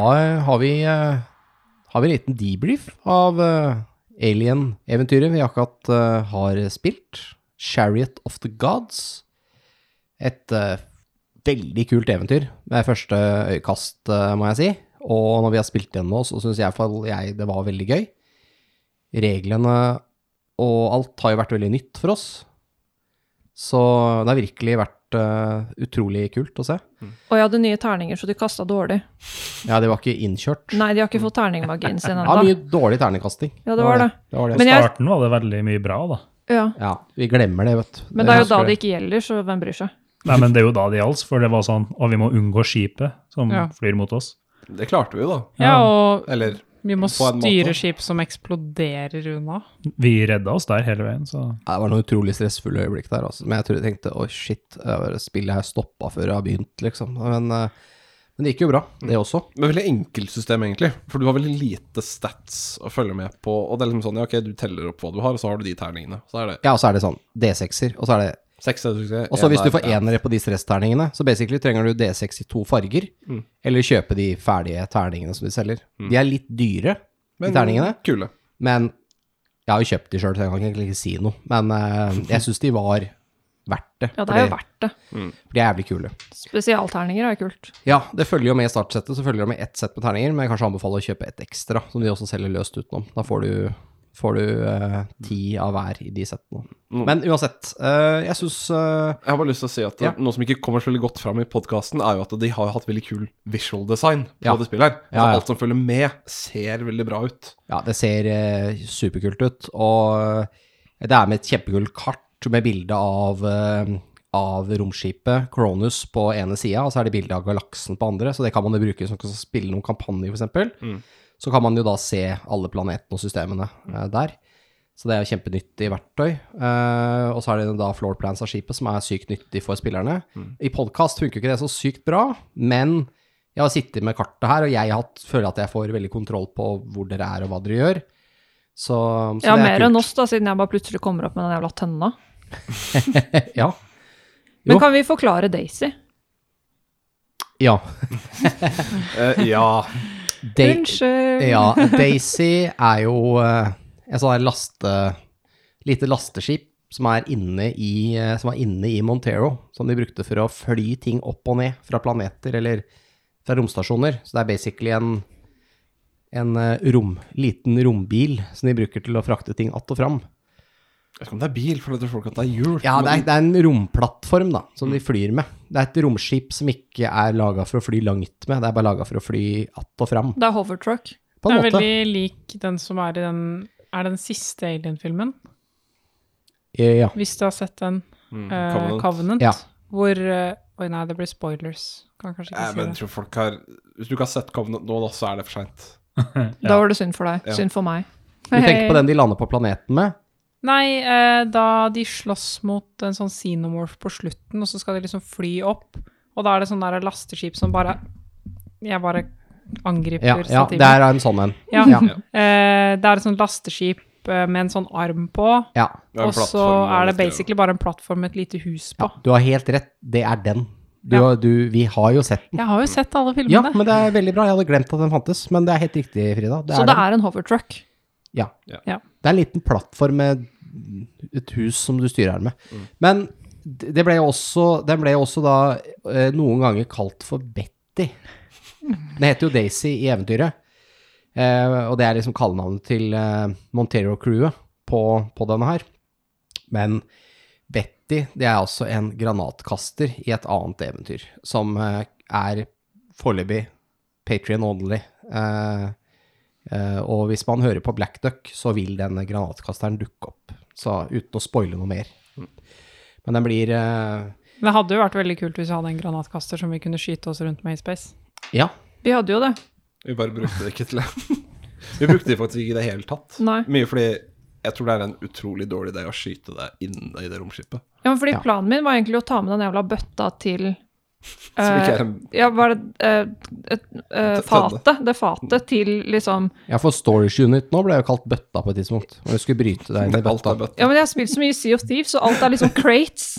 da har vi, eh, har vi en liten debrief av eh, Alien-eventyret vi akkurat eh, har spilt. Chariot of the Gods. Et veldig kult eventyr ved første øyekast, må jeg si. Og når vi har spilt den nå, så syns jeg, jeg det var veldig gøy. Reglene og alt har jo vært veldig nytt for oss. Så det har virkelig vært eh, utrolig kult å se. Og jeg hadde nye terninger, så de kasta dårlig. Ja, de var ikke innkjørt. Nei, de har ikke fått terningmagien sin Ja, ennå. mye dårlig terningkasting. Ja, det var det. det, var det. Men I starten var det veldig mye bra, da. Ja. Ja, vi glemmer det, vet du. Men det er jo da det ikke gjelder, så hvem bryr seg? Nei, men det er jo da det gjaldt, for det var sånn Og vi må unngå skipet som Ja. flyr mot oss. Det klarte vi jo, da. Ja, og Eller vi må styre skip som eksploderer unna. Vi redda oss der hele veien, så det var noen utrolig stressfulle øyeblikk der, altså. Men jeg tror jeg tenkte å shit, spillet her stoppa før jeg har begynt, liksom. Men, øh, men det gikk jo bra, det også. Men veldig enkelt system, egentlig. For du har veldig lite stats å følge med på. Og det er liksom sånn, ja, ok, du teller opp hva du har, og så har du de terningene. Så er det Ja, og så er det sånn D6-er, og så er det seks er det Og så hvis du får enere på de stressterningene, så basically trenger du D6 i to farger, Mm. eller kjøpe de ferdige terningene som de selger. De er litt dyre, Men de terningene, Kule. men jeg har jo kjøpt de sjøl, så jeg kan egentlig ikke si noe. Men uh, jeg syns de var verdt det. Ja, det er jo verdt det. For de er jævlig kule. Spesialterninger er kult. Ja, det følger jo med i startsettet, så følger det med ett sett med terninger, men jeg kanskje anbefaler å kjøpe et ekstra, som de også selger løst utenom. Da får du, får du eh, ti av hver i de settene. Mm. Men uansett, eh, jeg syns eh, Jeg har bare lyst til å si at Ja. noe som ikke kommer så veldig godt fram i podkasten, er jo at de har hatt veldig kul visual design på Ja. det spillet her. Altså, ja. Alt som følger med, ser veldig bra ut. Ja, det ser eh, superkult ut, og eh, det er med et kjempekult kart med bilde av, eh, av romskipet Cronus på ene sida, og så er det bilde av galaksen på andre, så det kan man jo bruke som å spille noen kampanjer, f.eks. Mm. Så kan man jo da se alle planetene og systemene eh, der. Så det er jo kjempenyttig verktøy. Uh, og så er det da floor plans av skipet, som er sykt nyttig for spillerne. I podkast funker ikke det så sykt bra, men jeg har sittet med kartet her, og jeg har hatt, føler at jeg får veldig kontroll på hvor dere er og hva dere gjør. Så, så Ja, det er mer kult. enn oss, da, siden jeg bare plutselig kommer opp med den jævla tønna. ja. Men kan vi forklare Daisy? Ja. uh, ja. Da- Unnskyld. ja. Daisy er jo eh, en sånn her laste... Lite lasteskip som er inne i, eh, som er inne i Montero, som de brukte for å fly ting opp og ned fra planeter eller fra romstasjoner. Så det er basically en, en eh, rom, liten rombil som de bruker til å frakte ting att og fram. Jeg vet ikke om det er bil, for det tror folk at det er hjul. Ja, det er, det er en romplattform da, som de flyr med. Det er et romskip som ikke er laga for å fly langt med, det er bare laga for å fly att og fram. Det er hovertruck. På en Det er måte. veldig lik den som er i den Er den siste Alien-filmen? Ja. Hvis du har sett den. Mm, uh, Covenant. Covenant. Ja. Hvor uh, Oi, nei, det blir spoilers. Kan kanskje ikke Eh, si men jeg det. tror folk har Hvis du ikke har sett Covenant nå, da, så er det for seint. Da var det synd for deg. Ja. Synd for meg. Du tenker på den de lander på planeten med? Nei, eh, da de slåss mot en sånn xenomorph på slutten, og så skal de liksom fly opp, og da er det sånn der lasteskip som bare Jeg bare angriper Ja, ja stativet. det er en sånn en. Ja. Ja. Eh, det er et sånt lasteskip eh, med en sånn arm på, Ja, og så er det basically bare en plattform med et lite hus ja, på. du har helt rett. Det er den. Du, Ja. du, vi har jo sett den. Jeg har jo sett alle filmene. Ja, men det er veldig bra. Jeg hadde glemt at den fantes. Men det er helt riktig, Frida. Det Så er det den. er en hovertruck. Ja. Ja. Det er en liten plattform med et hus som du styrer her med. Men det ble også, den ble også da eh, noen ganger kalt for Betty. Den heter jo Daisy i eventyret. Eh, og det er liksom kallenavnet til eh, Montero-crewet på, på denne her. Men Betty, det er altså en granatkaster i et annet eventyr, som er foreløpig Patrion only. Eh, og hvis man hører på Black Duck, så vil denne granatkasteren dukke opp. Så uten å spoile noe mer. Men den blir eh, Det hadde jo vært veldig kult hvis vi hadde en granatkaster som vi kunne skyte oss rundt med i space. Ja. Vi hadde jo det. Vi bare brukte det ikke til det. Vi brukte det faktisk ikke i det hele tatt. Nei. Mye fordi jeg tror det er en utrolig dårlig idé å skyte det inne i det romskipet. Ja, men fordi Ja. planen min var egentlig å ta med den jævla bøtta til Er eh, en Ja, var det uh, eh, fatet? Det fatet til liksom ja, for Storage Unit nå ble jo kalt bøtta på et tidspunkt. Og du skulle bryte deg inn i bøtta. Ja, men jeg har spilt så mye Sea of Thieves, så alt er liksom crates.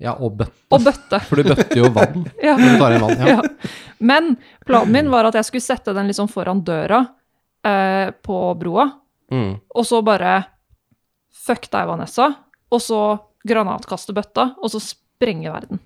Ja, og bøtte. og bøtte. For du bøtter jo vann. Ja. Når du tar inn vann. Ja. Ja. Men planen min var at jeg skulle sette den liksom foran døra uh, på broa, Mm. og så bare Fuck deg, Vanessa. Og så granatkaste bøtta, og så sprenge verden.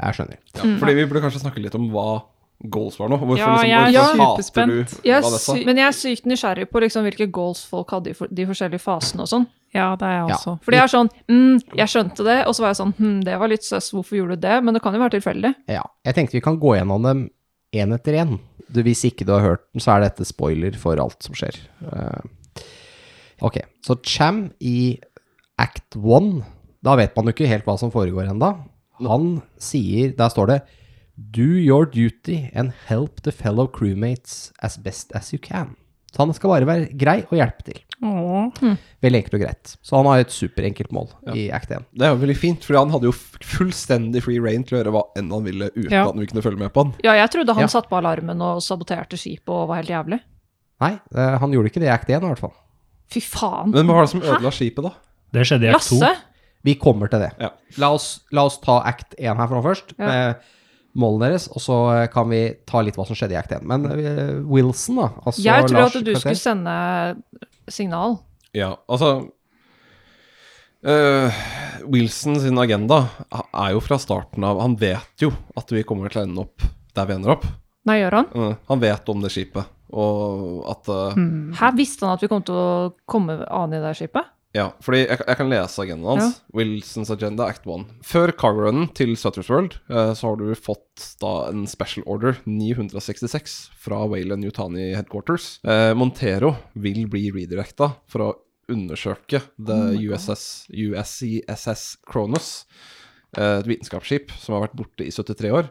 Jeg skjønner. Ja, fordi vi burde kanskje snakke litt om hva goals var nå. Hvorfor, Ja, liksom, jeg er superspent. Jeg er men jeg er sykt nysgjerrig på liksom hvilke goals folk hadde i for de forskjellige fasene og sånn. Ja, det er jeg Ja. også. Fordi jeg er sånn mm, Jeg skjønte det, og så var jeg sånn hm, det var litt søss, hvorfor gjorde du det? Men det kan jo være tilfeldig. Ja, jeg tenkte vi kan gå gjennom dem én etter én. Hvis ikke du har hørt den, så er dette spoiler for alt som skjer. Uh, ok, så Cham i Act 1, da vet man jo ikke helt hva som foregår enda. Han sier, der står det Do your duty and help the fellow crewmates as best as you can. Så han skal bare være grei og hjelpe til. Mm. Veldig enkelt og greit. Så han har et superenkelt mål i Act 1. Det er jo veldig fint, for han hadde jo fullstendig free reign til å gjøre hva enn han ville uten Ja. at vi kunne følge med på han. Ja, jeg trodde han Ja. satte på alarmen og saboterte skipet og var helt jævlig. Nei, eh, han gjorde ikke det i Act 1 i hvert fall. Fy faen. Men hva var det som ødela skipet, da? Det skjedde i Act 2. Lasse? Vi kommer til det. Ja. La, oss, la oss ta Act 1 her fra først, Ja. med målene deres, og så eh, kan vi ta litt hva som skjedde i Act 1. Men uh, Wilson, da. Altså Jeg tror Lars at du skulle sende signal. Ja, altså uh, Wilson sin agenda er jo fra starten av Han vet jo at vi kommer til å ende opp der vi ender opp. Nei, gjør han? Uh, han vet om det skipet, og at Hmm. Her visste han at vi kom til å komme an i det skipet? Ja, fordi jeg, jeg kan lese agendaen hans. Wilsons agenda, act 1. Før cargo-runnen til Sutter's World, eh, så har du fått da en special order 966 fra Wayland Yutani Headquarters. Eh, Montero vil bli redirecta for å undersøke the USS, USCSS Kronos, eh, et vitenskapsskip som har vært borte i 73 år.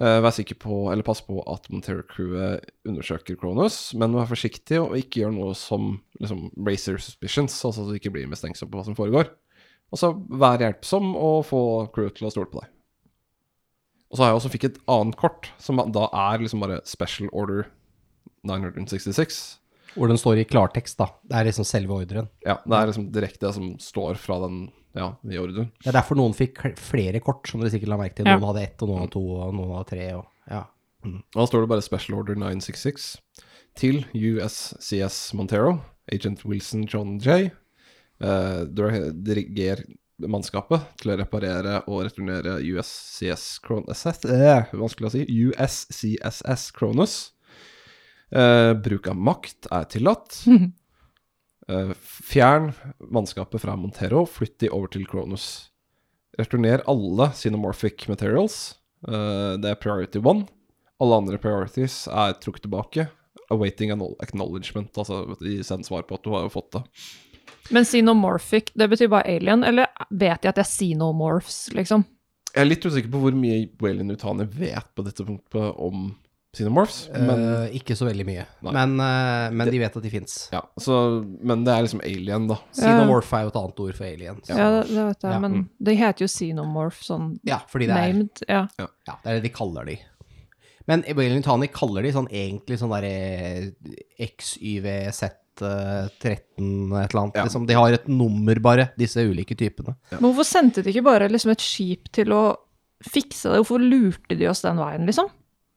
Eh, vær sikker på, eller pass på at Montero-crewet undersøker Kronos, men vær forsiktig og ikke gjør noe som liksom racer suspicions, altså at du ikke blir mistenksom på hva som foregår. Og så vær hjelpsom og få crewet til å stole på deg. Og så har jeg også fikk et annet kort, som da er liksom bare Special Order 966. Hvor den står i klartekst, da. Det er liksom selve ordren. Ja, det er liksom direkte det som står fra den, ja, i orden. Det er derfor noen fikk flere kort, som dere sikkert la merke til. Ja. Noen hadde ett, og noen hadde to, og noen hadde tre. Og, ja. Mm. da står det bare Special Order 966 til USCS Montero, Agent Wilson John J. Uh, diriger mannskapet til å reparere og returnere USCS Kronos eh, Vanskelig å si. USCSS Kronos. Uh, bruk av makt er tillatt. Eh, fjern mannskapet fra Montero, flytt de over til Kronos. Returner alle Cinemorphic materials. Eh, det er priority one. Alle andre priorities er trukket tilbake. Awaiting an acknowledgement, altså de sender svar på at du har fått det. Men xenomorphic, det betyr bare alien, eller vet de at det er xenomorphs, liksom? Jeg er litt usikker på hvor mye Waylon Utani vet på dette punktet om Xenomorphs, men Eh, ikke så veldig mye. Nei. Men, eh, men de vet at de fins. Ja, så, men det er liksom alien, da. Xenomorph er jo et annet ord for alien. så- Ja, det, det vet jeg, Ja. men det heter jo xenomorph, sånn ja, fordi det er named. Ja. Ja, det er det de kaller de. Men Wayland Tani kaller de sånn egentlig sånn derre XYVZ13 et eller annet. Ja. Liksom, de har et nummer bare, disse ulike typene. Men hvorfor sendte de ikke bare liksom et skip til å fikse det? Hvorfor lurte de oss den veien, liksom?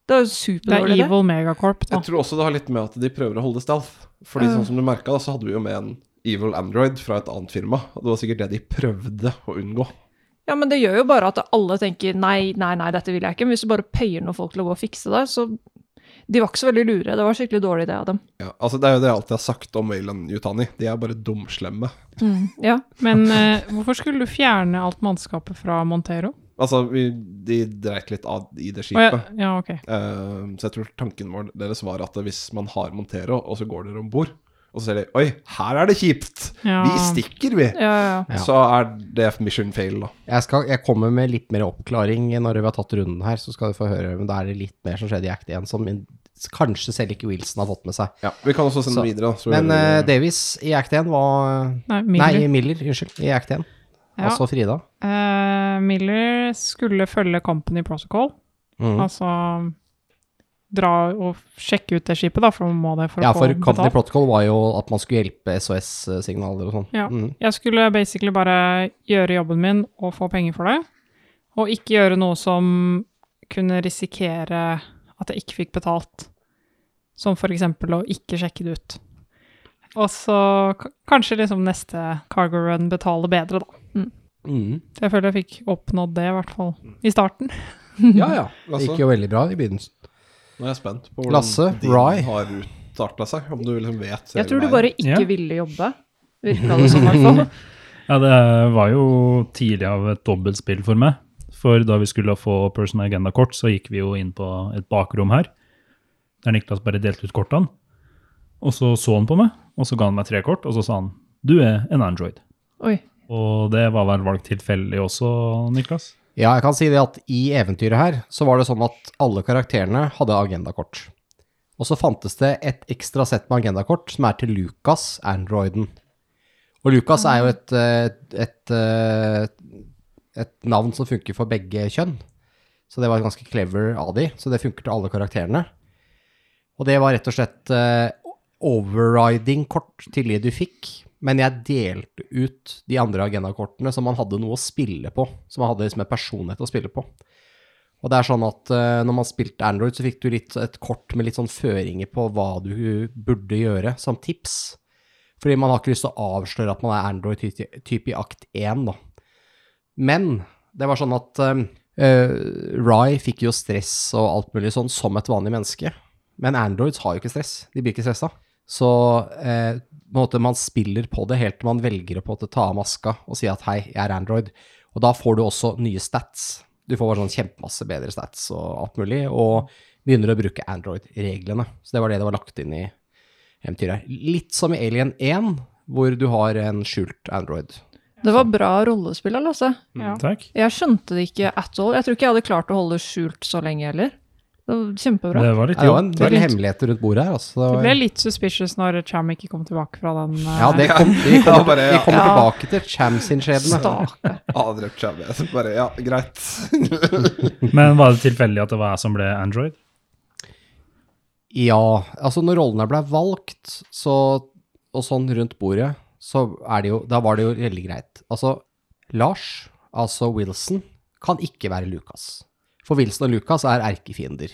Det er jo superdårlig, Det er det. Evil Megacorp, da. Jeg tror også det har litt med at de prøver å holde stealth. Fordi sånn som du merka, så hadde vi jo med en evil android fra et annet firma. Og det var sikkert det de prøvde å unngå. Ja, men det gjør jo bare at alle tenker nei, nei, nei, dette vil jeg ikke. Men hvis du bare payer noen folk til å gå og fikse det, så De var ikke så veldig lure. Det var skikkelig dårlig idé av dem. Ja, altså Det er jo det jeg alltid har sagt om Wayland Yutani. De er bare dumslemme. Ja. Men eh, hvorfor skulle du fjerne alt mannskapet fra Montero? Altså, vi, de dreit litt av i det Å, ja, skipet. ja, ok. uh, så jeg tror tanken vår deres var at hvis man har Montero, og så går dere om bord, og så ser de Oi, her er det kjipt! Ja. Vi stikker, vi! Ja, ja, ja. Ja. Så er det mission fail, da. Jeg, skal, jeg kommer med litt mer oppklaring når vi har tatt runden her, så skal du få høre. Men da er det litt mer som skjedde i Act 1, som kanskje selv ikke Wilson har fått med seg. Ja, Vi kan også sende Så- videre. så Men vi- eh, Davies i Act 1 var Nei, Miller. Nei, Miller, unnskyld. I Act 1. Ja. Altså Frida. Uh, Miller skulle følge Company Protocol, Mm. altså dra og sjekke ut det skipet, da, for man må det for Ja, å for få Company. Protocol var jo at man skulle hjelpe SOS-signaler og sånn. Ja. Mm. Jeg skulle basically bare gjøre jobben min og få penger for det. Og ikke gjøre noe som kunne risikere at jeg ikke fikk betalt. Som for eksempel å ikke sjekke det ut. Og så kanskje liksom neste cargo run betaler bedre, da. Mm. Så jeg føler jeg fikk oppnådd det, i hvert fall i starten. Ja, ja. Det gikk jo veldig bra i begynnelsen. Nå er jeg spent på hvordan Lasse, din Rye. har utarta seg. Om du liksom vet Jeg tror du bare ikke Ja. ville jobbe. Virka det som, i hvert fall. Ja, det var jo tidlig av et dobbeltspill for meg. For da vi skulle få Person Agenda-kort, så gikk vi jo inn på et bakrom her. Der Niklas bare delte ut kortene. Og så så han på meg, og så ga han meg tre kort, og så sa han du er en Android. Oi. Og det var vel valgt tilfeldig også, Niklas? Ja, jeg kan si det at i eventyret her, så var det sånn at alle karakterene hadde agendakort. Og så fantes det et ekstra sett med agendakort som er til Lucas, androiden. Og Lucas er jo et, et, et, eh, et navn som funker for begge kjønn. Så det var ganske clever av de, så det funker til alle karakterene. Og det var rett og slett eh, overriding-kort til de du fikk, men jeg delte ut de andre agendakortene som man hadde noe å spille på, Som man hadde liksom en personlighet å spille på. Og det er sånn at uh, når man spilte Android, så fikk du litt, et kort med litt sånn føringer på hva du burde gjøre som tips. Fordi man har ikke lyst til å avsløre at man er Android-type i akt 1, da. Men det var sånn at uh, Rye fikk jo stress og alt mulig sånn som et vanlig menneske. Men Androids har jo ikke stress. De blir ikke stressa. Så eh, en måte man spiller på det helt til man velger å på en måte ta av maska og si at hei, jeg er Android. Og da får du også nye stats. Du får bare sånn kjempemasse bedre stats og alt mulig, og begynner å bruke Android-reglene. Så det var det det var lagt inn i eventyret. Litt som i Alien 1, hvor du har en skjult Android. Det var bra rollespill, Lasse. Ja. Takk. Jeg skjønte det ikke at all. Jeg tror ikke jeg hadde klart å holde det skjult så lenge heller. Det var kjempebra. Det var litt Det var en del hemmeligheter rundt bordet her. Altså. Det ble litt suspicious når Cham ikke kom tilbake fra den uh... Ja, det kom, vi kommer, Ja, bare, ja. vi kommer Ja. tilbake til Cham sin skjebne. Bare, ja, greit. Men var det tilfeldig at det var jeg som ble Android? Ja, altså når rollene ble valgt, så, og sånn rundt bordet, så er det jo, da var det jo veldig greit. Altså, Lars, altså Wilson, kan ikke være Lucas. For Wilson og Lucas er erkefiender.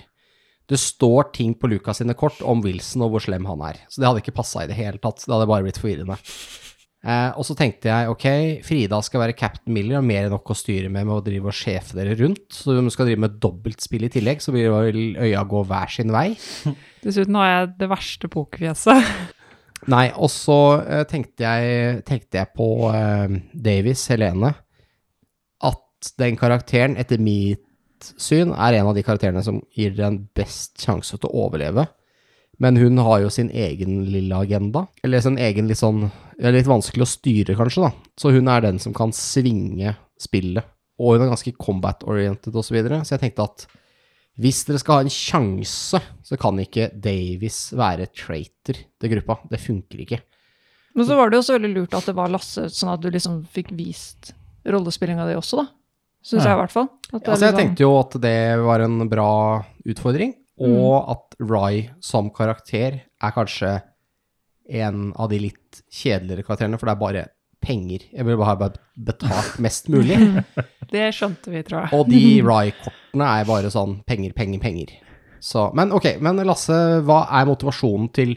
Det står ting på Lucas sine kort om Wilson og hvor slem han er. Så det hadde ikke passa i det hele tatt. Det hadde bare blitt forvirrende. Eh, og så tenkte jeg ok, Frida skal være Captain Miller og mer enn nok å styre med med å drive og sjefe dere rundt. Så du skal drive med dobbeltspill i tillegg, så vil øya gå hver sin vei. Dessuten har jeg det verste pokerfjeset. Nei, og så eh, tenkte, jeg, tenkte jeg på eh, Davis, Helene, at den karakteren, etter mitt syn, er en av de karakterene som gir den best sjanse til å overleve. Men hun har jo sin egen lille agenda, eller sin egen litt sånn Litt vanskelig å styre, kanskje, da. Så hun er den som kan svinge spillet. Og hun er ganske combat-oriented osv. Så, videre. så jeg tenkte at hvis dere skal ha en sjanse, så kan ikke Davis være traitor til gruppa. Det funker ikke. Men så var det jo så veldig lurt at det var Lasse, sånn at du liksom fikk vist rollespillinga di også, da. Syns jeg i hvert fall. Altså, jeg liksom- tenkte jo at det var en bra utfordring, og at Rye som karakter er kanskje en av de litt kjedeligere karakterene, for det er bare penger. Jeg vil bare ha betalt mest mulig. Det skjønte vi, tror jeg. Og de Rye-kortene er bare sånn penger, penger, penger. Så, men ok, men Lasse, hva er motivasjonen til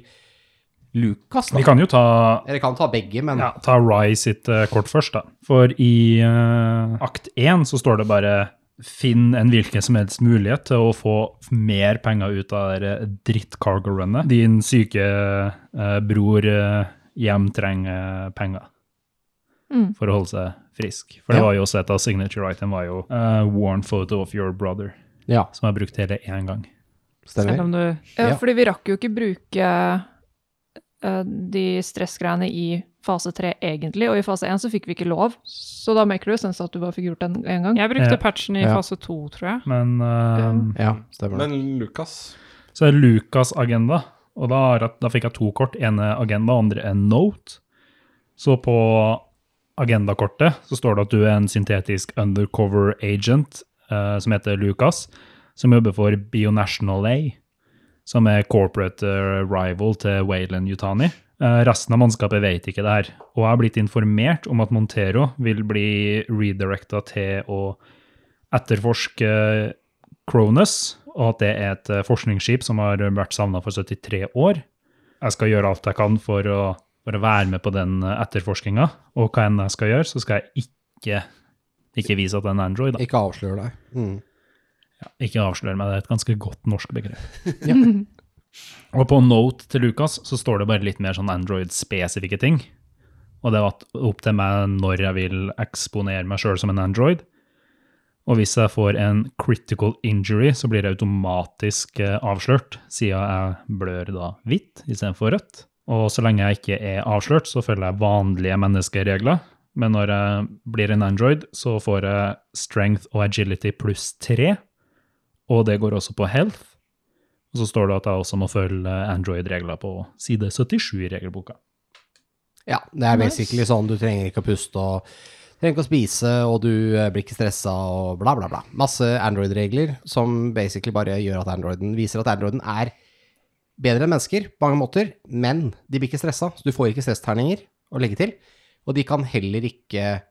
Lucas, da? Vi kan jo ta Eller kan ta begge, men Ja, ta Rye sitt uh, kort først, da. For i uh, akt én så står det bare Finn en hvilken som helst mulighet til å få mer penger ut av det dritt-cargo-runnet. Din syke eh, bror eh, hjem trenger penger Mm. for å holde seg frisk. For det Ja. var jo også et av signature item var jo uh, worn photo of your brother, ja, som jeg brukte hele én gang. Selv stemmer. om du Ja, Ja. fordi vi rakk jo ikke bruke eh, de stressgreiene i fase tre egentlig, og i fase én så fikk vi ikke lov. Så da maker det sens at du bare fikk gjort den en gang. Jeg brukte Ja. patchen i Ja. fase to, tror jeg. Men uh, Ja, stemmer. Men Lukas? Så er Lukas agenda, og da, da fikk jeg to kort. ene agenda, andre en note. Så på agendakortet så står det at du er en syntetisk undercover agent uh, som heter Lukas, som jobber for Bionational A, som er corporate eh, rival til Wayland Yutani. Eh, resten av mannskapet vet ikke det her, og jeg har blitt informert om at Montero vil bli redirecta til å etterforske Cronus, og at det er et eh, forskningsskip som har vært savna for 73 år. Jeg skal gjøre alt jeg kan for å, for å være med på den etterforskninga, og hva enn jeg skal gjøre, så skal jeg ikke, ikke vise at det er en Android. Da. Ikke avsløre deg. Mm. Ikke avsløre meg, det er et ganske godt norsk begrep. Og på note til Lukas så står det bare litt mer sånn Android-spesifikke ting. Og det var opp til meg når jeg vil eksponere meg sjøl som en Android. Og hvis jeg får en critical injury, så blir det automatisk eh, avslørt, siden jeg blør da hvitt istedenfor rødt. Og så lenge jeg ikke er avslørt, så følger jeg vanlige menneskeregler. Men når jeg blir en Android, så får jeg strength og agility pluss tre. Og det går også på health. Og så står det at jeg også må følge Android-regler på side 77 i regelboka. Ja, det er Nice. basically sånn. Du trenger ikke å puste og trenger ikke å spise, og du eh, blir ikke stressa og bla, bla, bla. Masse Android-regler som basically bare gjør at Androiden viser at Androiden er bedre enn mennesker på mange måter, men de blir ikke stressa, så du får ikke stressterninger å legge til. Og de kan heller ikke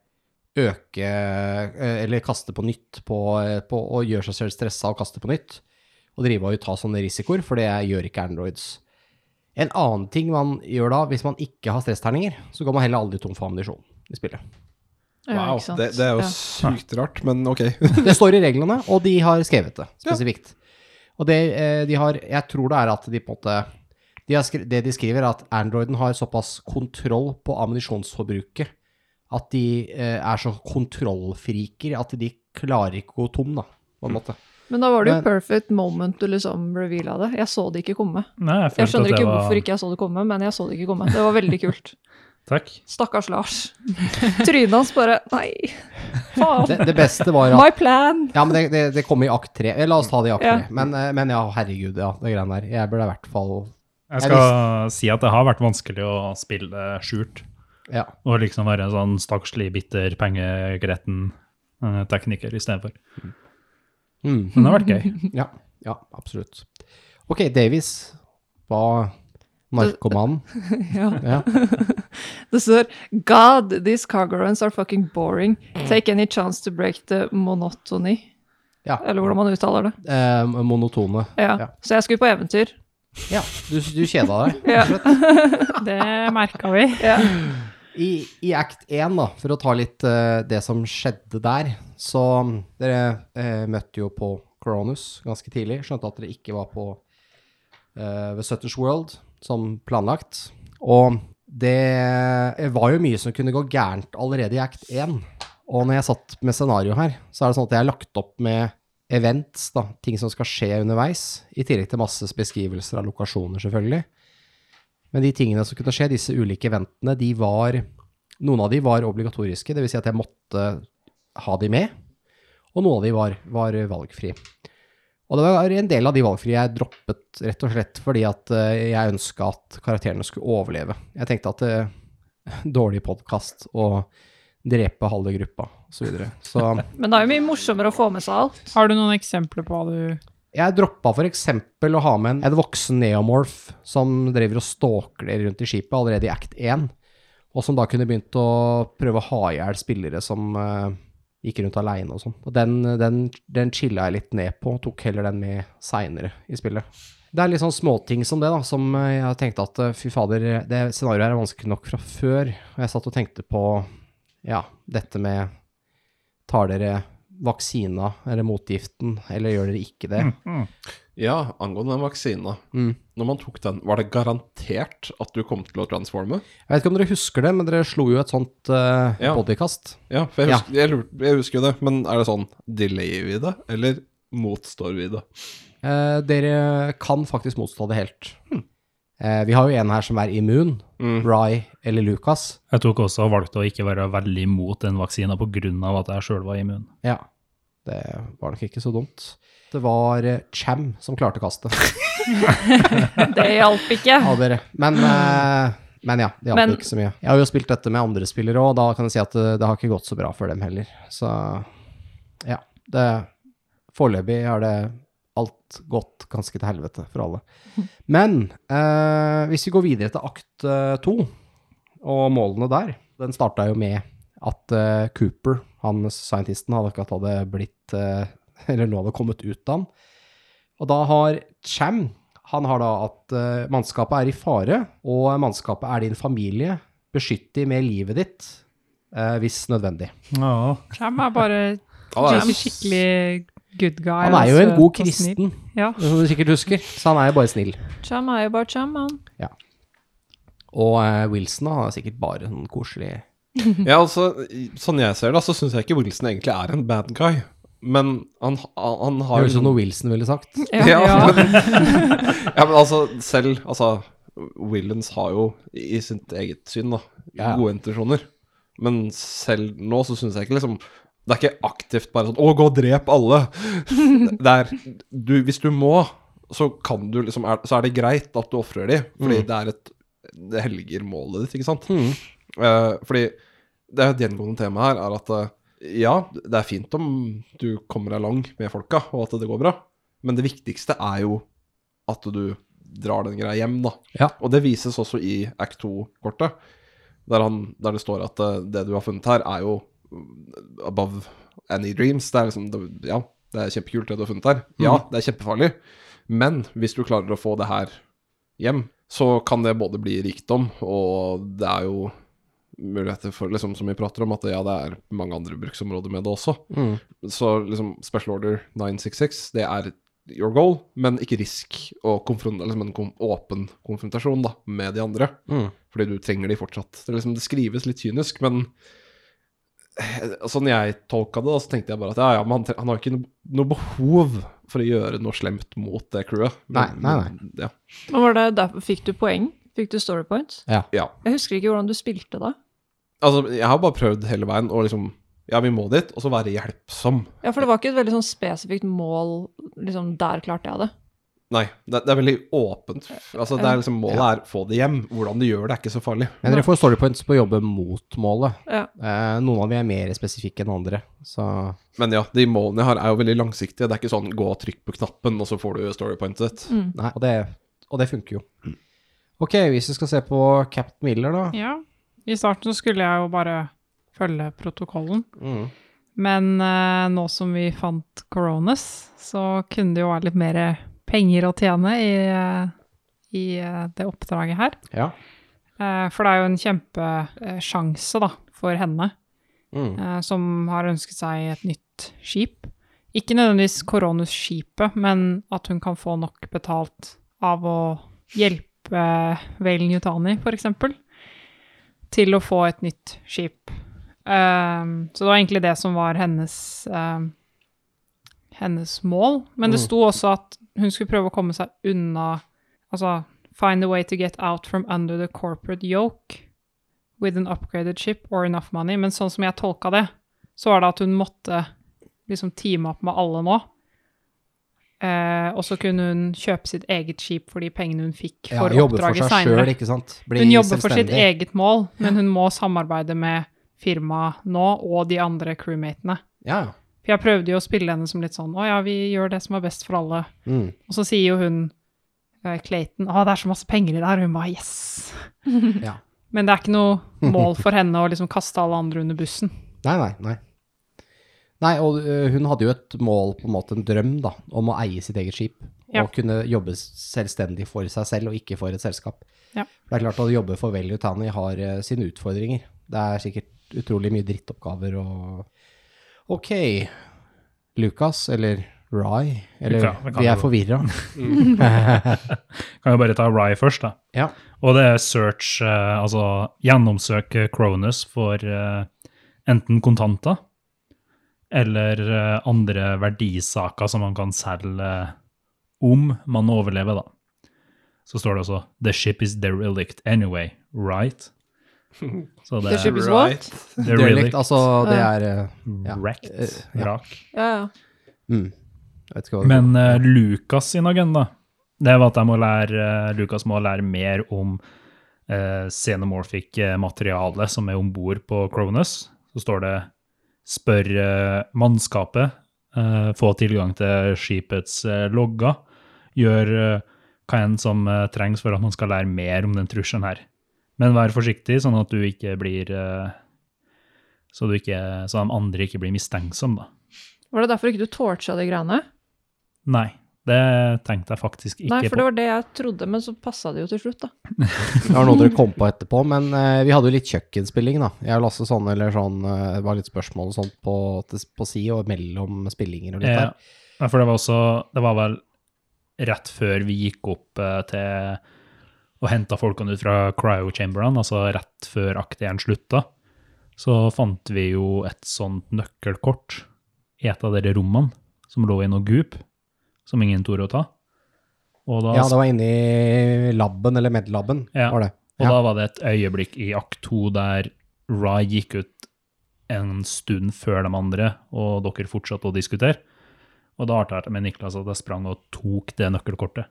øke eh, eller kaste på nytt på, eh, på å gjøre seg selv stressa og kaste på nytt. Og drive og ta sånne risikoer, for det gjør ikke Androids. En annen ting man gjør da, hvis man ikke har stressterninger, så går man heller aldri tom for ammunisjon i spillet. Wow, ja, det, det er jo Ja. sykt rart, men ok. Det står i reglene, og de har skrevet det spesifikt. Og det eh, de har Jeg tror det er at de på en måte de har skri, Det de skriver, er at Androiden har såpass kontroll på ammunisjonsforbruket at de eh, er så kontrollfriker at de klarer ikke å gå tom, da, på en måte. Men da var det jo Men- perfect moment du liksom reveala det. Jeg så det ikke komme. Nei, jeg, Jeg skjønner at det ikke var... hvorfor ikke jeg så det komme, men jeg så det ikke komme. Det var veldig kult. Takk. Stakkars Lars. Trynet hans bare Nei, faen. Det, det beste var at My plan. Ja, men det, det, det kom i akt tre. Eh, La oss ta det i akt Ja. tre. Men, eh, men ja, herregud, ja, det greiene der. Jeg burde i hvert fall Jeg skal si at det har vært vanskelig å spille skjult. Ja. Og liksom være en sånn stakkarslig, bitter, pengegretten uh, tekniker istedenfor. Mm. Men det har vært gøy. Ja, ja, absolutt. Ok, Davies var narkomanen. Ja. Ja. Det står God, these cargoans are fucking boring. Take any chance to break the monotony. Ja. Eller hvordan man uttaler det. Eh, monotone. Ja. Ja. Så jeg skulle på eventyr. Ja, du, du kjeda deg. Ja. Det merka vi. Ja. I, I act 1, da, for å ta litt uh, det som skjedde der, så mm, dere uh, møtte jo på Coronus ganske tidlig. Skjønte at dere ikke var på uh, The Sutters World som planlagt. Og det var jo mye som kunne gå gærent allerede i act 1. Og når jeg satt med scenario her, så er det sånn at jeg har lagt opp med events, da, ting som skal skje underveis, i tillegg til masse beskrivelser av lokasjoner, selvfølgelig. Men de tingene som kunne skje, disse ulike eventene, de var Noen av de var obligatoriske, dvs. Si at jeg måtte ha de med, og noen av de var, var valgfri. Og det var en del av de valgfrie jeg droppet rett og slett fordi at eh, jeg ønska at karakterene skulle overleve. Jeg tenkte at uh, dårlig podkast og drepe halve gruppa osv. Så, videre. så Men det er jo mye morsommere å få med seg alt. Har du noen eksempler på hva du Jeg droppa f.eks. å ha med en, en voksen neomorph som driver og stalker rundt i skipet allerede i act 1, og som da kunne begynt å prøve å ha i hjel spillere som uh, gikk rundt aleine og sånn. Og den, den, den chilla jeg litt ned på, tok heller den med seinere i spillet. Det er litt sånn småting som det, da, som eh, jeg tenkte at eh, fy fader, det scenarioet her er vanskelig nok fra før. Og jeg satt og tenkte på, ja, dette med Tar dere vaksina eller motgiften, eller gjør dere ikke det? Ja, angående den vaksina. Mm. Når man tok den, var det garantert at du kom til å transforme? Jeg vet ikke om dere husker det, men dere slo jo et sånt uh, Ja. bodykast. Ja, for jeg Ja. husker, jeg, jeg husker jo det, men er det sånn delayer vi det, eller motstår vi det? Eh, dere kan faktisk motstå det helt. Eh, vi har jo en her som er immun, Mm. Rye eller Lucas. Jeg tok også og valgte å ikke være veldig imot den vaksina pga. at jeg sjøl var immun. Ja, det var nok ikke så dumt. Det var eh, Cham som klarte kastet Det hjalp ikke. Ja, dere. Men, eh, men ja, det hjalp ikke så mye. Jeg har jo spilt dette med andre spillere òg, og da kan jeg si at det, det har ikke gått så bra for dem heller. Så ja, det Foreløpig har det alt gått ganske til helvete for alle. Men eh, hvis vi går videre til akt eh, to, og målene der Den starta jo med at eh, Cooper Han scientisten hadde ikke at det hadde blitt eh, Eller nå hadde kommet ut av han. Og da har Cham Han har da at eh, mannskapet er i fare, og mannskapet er din familie. Beskytt dem med livet ditt eh, hvis nødvendig. Ja. Cham er bare skikkelig, good guy. Han er jo en god kristen, Ja. som du sikkert husker, så han er jo bare snill. Cham er jo bare cham, han. Og eh, Wilson da, han er sikkert bare sånn koselig Ja, altså, sånn jeg ser det, så syns jeg ikke Wilson egentlig er en bad guy. Men han, han, har høres ut som noe Wilson ville sagt. Ja. Ja, Ja. Men, ja, men altså, selv Altså, Willens har jo i sitt eget syn da Ja. gode intensjoner. Men selv nå så syns jeg ikke liksom Det er ikke aktivt bare sånn 'Å, gå og drep alle'. Det er du, Hvis du må, så kan du liksom er, Så er det greit at du ofrer de, fordi Mm. det er et Det helger målet ditt, ikke sant? Mm. Eh, fordi det er et gjengående tema her, er at uh, ja, det er fint om du kommer deg lang med folka, og at det går bra, men det viktigste er jo at du drar den greia hjem, da. Ja. Og det vises også i Act 2-kortet, der, der det står at uh, det du har funnet her, er jo mm, above any dreams. Det er liksom det, Ja, det er kjempekult det du har funnet her. Ja, det er kjempefarlig, men hvis du klarer å få det her hjem, så kan det både bli rikdom, og det er jo muligheter for, liksom, som vi prater om, at ja, det er mange andre bruksområder med det også. Mm. Så liksom Special Order 966, det er your goal, men ikke risk å konfrontere liksom en kom åpen konfrontasjon da, med de andre. Mm. Fordi du trenger de fortsatt. Det, liksom, det skrives litt kynisk, men eh, sånn jeg tolka det, da, så tenkte jeg bare at ja, ja, men han, han har ikke noe, noe behov for å gjøre noe slemt mot det crewet. Men- Nei, nei, men, Ja. Men var det der, fikk du poeng? Fikk du story points? ja. Jeg husker ikke hvordan du spilte da. Altså, jeg har bare prøvd hele veien å liksom Ja, vi må dit, og så være hjelpsom. Ja, for det var ikke et veldig sånn spesifikt mål, liksom der klarte jeg det. Nei, det, det er veldig åpent. Altså, det er liksom Målet er få det hjem. Hvordan du gjør det, er ikke så farlig. Men dere får story points på å jobbe mot målet. Ja. Eh, noen av dem er mer spesifikke enn andre, så Men ja, de målene jeg har, er jo veldig langsiktige. Det er ikke sånn gå og trykk på knappen, og så får du storypointet ditt. Mm. Nei, og det, og det funker jo. Ok, hvis vi skal se på Captain Miller, da. ja. I starten så skulle jeg jo bare følge protokollen. Mm. Men eh, nå som vi fant Coronas, så kunne det jo være litt mer penger å tjene i, eh, i eh, det oppdraget her. Ja. Eh, for det er jo en kjempesjanse da, for henne, Mm. eh, som har ønsket seg et nytt skip. Ikke nødvendigvis Coronus-skipet, men at hun kan få nok betalt av å hjelpe Valen Yutani, for eksempel, til å få et nytt skip. Um, så det var egentlig det som var hennes, um, hennes mål. Men det Mm. sto også at hun skulle prøve å komme seg unna Altså find a way to get out from under the corporate yoke with an upgraded ship or enough money. Men sånn som jeg tolka det, så var det at hun måtte liksom teame opp med alle nå. Eh, og så kunne hun kjøpe sitt eget skip for de pengene hun fikk for ja, oppdraget seinere. Hun jobber for sitt eget mål, men hun må samarbeide med firmaet nå og de andre crewmatene. Ja, ja. For jeg prøvde jo å spille henne som litt sånn Å ja, vi gjør det som er best for alle. Mm. Og så sier jo hun eh, Clayton Å, det er så masse penger i det her. Og hun bare Yes! ja. Men det er ikke noe mål for henne å liksom kaste alle andre under bussen. Nei, nei, nei. Nei, og hun hadde jo et mål, på en måte en drøm, da, om å eie sitt eget skip. Ja. Og kunne jobbe selvstendig for seg selv, og ikke for et selskap. Ja. For det er klart at å jobbe for Vel Utani har sine utfordringer. Det er sikkert utrolig mye drittoppgaver og Ok. Lukas, eller Rye, eller Luka, vi er forvirra. mm. Kan jo bare ta Rye først, da. Ja. Og det er search, eh, altså gjennomsøke Cronus for eh, enten kontanter eller eh, andre verdisaker som man kan selge eh, om man overlever, da. Så står det også 'The ship is derelict anyway, right?' Så det The ship is what? Derelict, derelict, altså det er ja. wrecked, Eh, ja. vrak. Ja, ja. mm. Men uh, Lukas sin agenda, det var at jeg må lære, uh, Lukas må lære mer om uh, xenomorphic eh, materiale som er om bord på Cronus. Så står det 'spør eh, mannskapet', eh, få tilgang til skipets eh, logger, gjør eh, hva enn som trengs for at man skal lære mer om den trusselen her. Men vær forsiktig, sånn at du ikke blir Så, du ikke, så de andre ikke blir mistenksomme, da. Var det derfor ikke du torcha de greiene? Nei, det tenkte jeg faktisk ikke på. Nei, for det var det jeg trodde, men så passa det jo til slutt, da. Det var noe dere kom på etterpå, men eh, vi hadde jo litt kjøkkenspilling, da. Jeg og Lasse sånn, eller sånn, eh, det var litt spørsmål og sånt på, på si og mellom spillinger og litt der. Ja, for det var også Det var vel rett før vi gikk opp eh, til og henta folkene ut fra cryo-chamberene, altså rett før akt 1 slutta, så fant vi jo et sånt nøkkelkort i et av dere rommene som lå i noe goop, som ingen torde å ta. Og da, Ja, det var inne i laben, eller medlaben, Ja. var det. og Ja. da var det et øyeblikk i akt 2 der Rai gikk ut en stund før de andre, og dere fortsatte å diskutere. Og da arta jeg med Niklas at jeg sprang og tok det nøkkelkortet.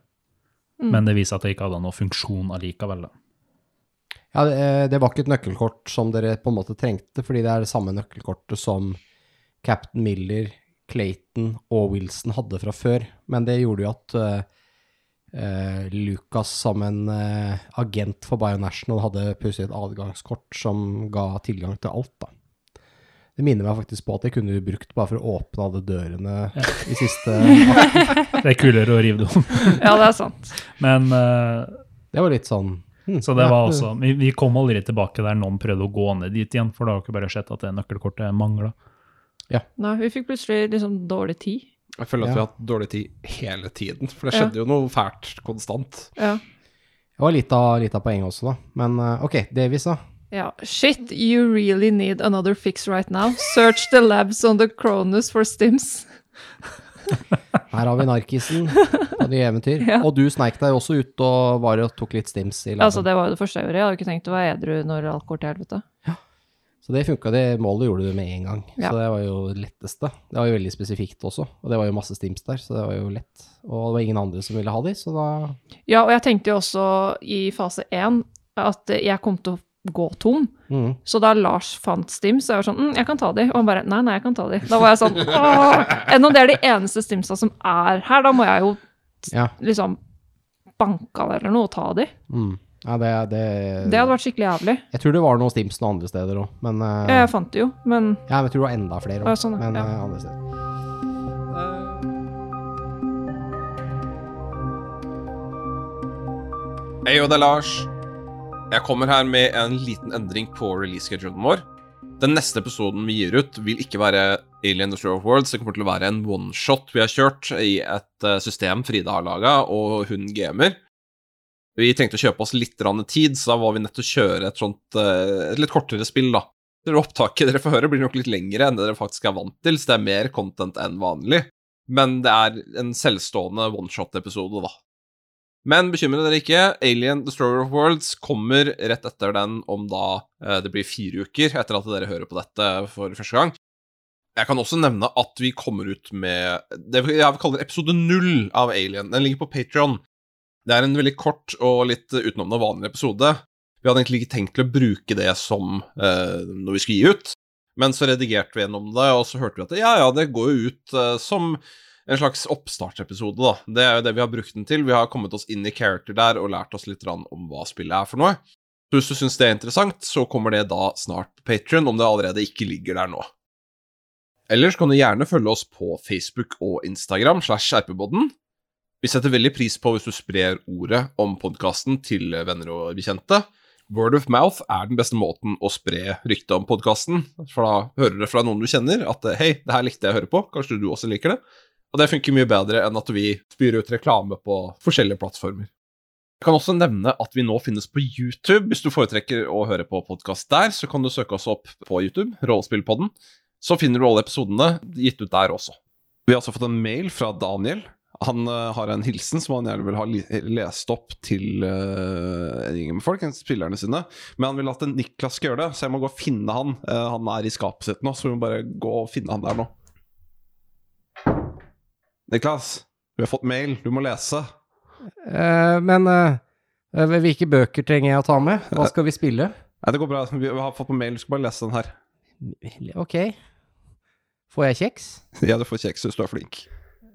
Men det viser at det ikke hadde noen funksjon allikevel. da. Ja, eh, det var ikke et nøkkelkort som dere på en måte trengte, fordi det er det samme nøkkelkortet som Captain Miller, Clayton og Wilson hadde fra før. Men det gjorde jo at uh, eh, Lucas som en uh, agent for Bionational hadde plutselig et adgangskort som ga tilgang til alt, da. Det minner meg faktisk på at det kunne brukt bare for å åpne alle dørene i siste Det er kulere å rive det om. Ja, det er sant. Men uh, Det var litt sånn hm, Så det var også vi, vi kom aldri tilbake der noen prøvde å gå ned dit igjen, for da har dere bare sett at det nøkkelkortet mangla. Nei, vi fikk plutselig liksom dårlig tid. Jeg føler at Ja. vi har hatt dårlig tid hele tiden, for det Ja. skjedde jo noe fælt konstant. Ja. Det var litt av, litt av poenget også, da. Men eh, ok, Davies, da. Ja, shit, you really need another fix right now. Search the labs on the Cronus for stims. Her har vi narkisen på nye eventyr. Ja. Og du sneik deg også ut og var og tok litt stims i laben. Altså, det var jo det første jeg gjorde. Jeg hadde ikke tenkt å være edru når alt går til helvete. Så det funka, det målet gjorde du med en gang. Ja. Så det var jo det letteste. Det var jo veldig spesifikt også, og det var jo masse stims der, så det var jo lett. Og det var ingen andre som ville ha de, så da Ja, og jeg tenkte jo også i fase én at jeg kom til å gå tom. mm. Så da Lars fant stims, så jeg var sånn mm, 'Jeg kan ta de.' Og han bare 'Nei, nei, jeg kan ta de'. Da var jeg sånn Åh! Enn om det er de eneste stimsa som er her, da må jeg jo Ja. liksom banke av eller noe og ta de. Mm. Ja det, det, Det hadde vært skikkelig jævlig. Jeg tror det var noen Stimson andre steder òg, men eh, Ja, jeg fant det jo, men Ja, men jeg tror det var enda flere Ja, sånn, men Ja. eh, andre steder. Hei, og det er Lars. Jeg kommer her med en liten endring på release-schedulen vår. Den neste episoden vi gir ut, vil ikke være Alien Destroyer of Worlds. Det kommer til å være en one-shot vi har kjørt i et eh, system Frida har laga, og hun gamer. Vi tenkte å kjøpe oss litt tid, så da var vi nødt til å kjøre et sånt eh, et litt kortere spill, da. Det opptaket dere får høre, blir nok litt lengre enn det dere faktisk er vant til, så det er mer content enn vanlig. Men det er en selvstående one-shot-episode, da. Men bekymre dere ikke, Alien Destroyer of Worlds kommer rett etter den om da eh, det blir fire uker etter at dere hører på dette for første gang. Jeg kan også nevne at vi kommer ut med det jeg kaller episode null av Alien. Den ligger på Patron. Det er en veldig kort og litt utenom det vanlige episode. Vi hadde egentlig ikke tenkt til å bruke det som eh, noe vi skulle gi ut, men så redigerte vi gjennom det, og så hørte vi at ja, ja, det går jo ut eh, som en slags oppstartsepisode, da. Det er jo det vi har brukt den til. Vi har kommet oss inn i character der og lært oss litt om hva spillet er for noe. Så hvis du syns det er interessant, så kommer det da snart på Patrion, om det allerede ikke ligger der nå. Ellers kan du gjerne følge oss på Facebook og Instagram slash rpbodden. Vi setter veldig pris på hvis du sprer ordet om podkasten til venner og bekjente. Word of mouth er den beste måten å spre ryktet om podkasten, for da hører du fra noen du kjenner at hei, det her likte jeg å høre på, kanskje du også liker det? Og det funker mye bedre enn at vi spyr ut reklame på forskjellige plattformer. Jeg kan også nevne at vi nå finnes på YouTube. Hvis du foretrekker å høre på podkast der, så kan du søke oss opp på YouTube, Rollespillpodden. Så finner du alle episodene gitt ut der også. Vi har også fått en mail fra Daniel. Han eh, har en hilsen som han gjerne vil ha lest opp til uh, en gjeng med folk, spillerne sine. Men han vil at Niklas skal gjøre det, så jeg må gå og finne han. Uh, han er i skapet sitt nå, så vi må bare gå og finne han der nå. Niklas, vi har fått mail. Du må lese. Men hvilke bøker trenger jeg å ta med? Hva skal vi spille? Det går bra. Vi har fått på mail. Du skal bare lese den her. Ok. Får jeg kjeks? Ja, du får kjeks hvis du er flink.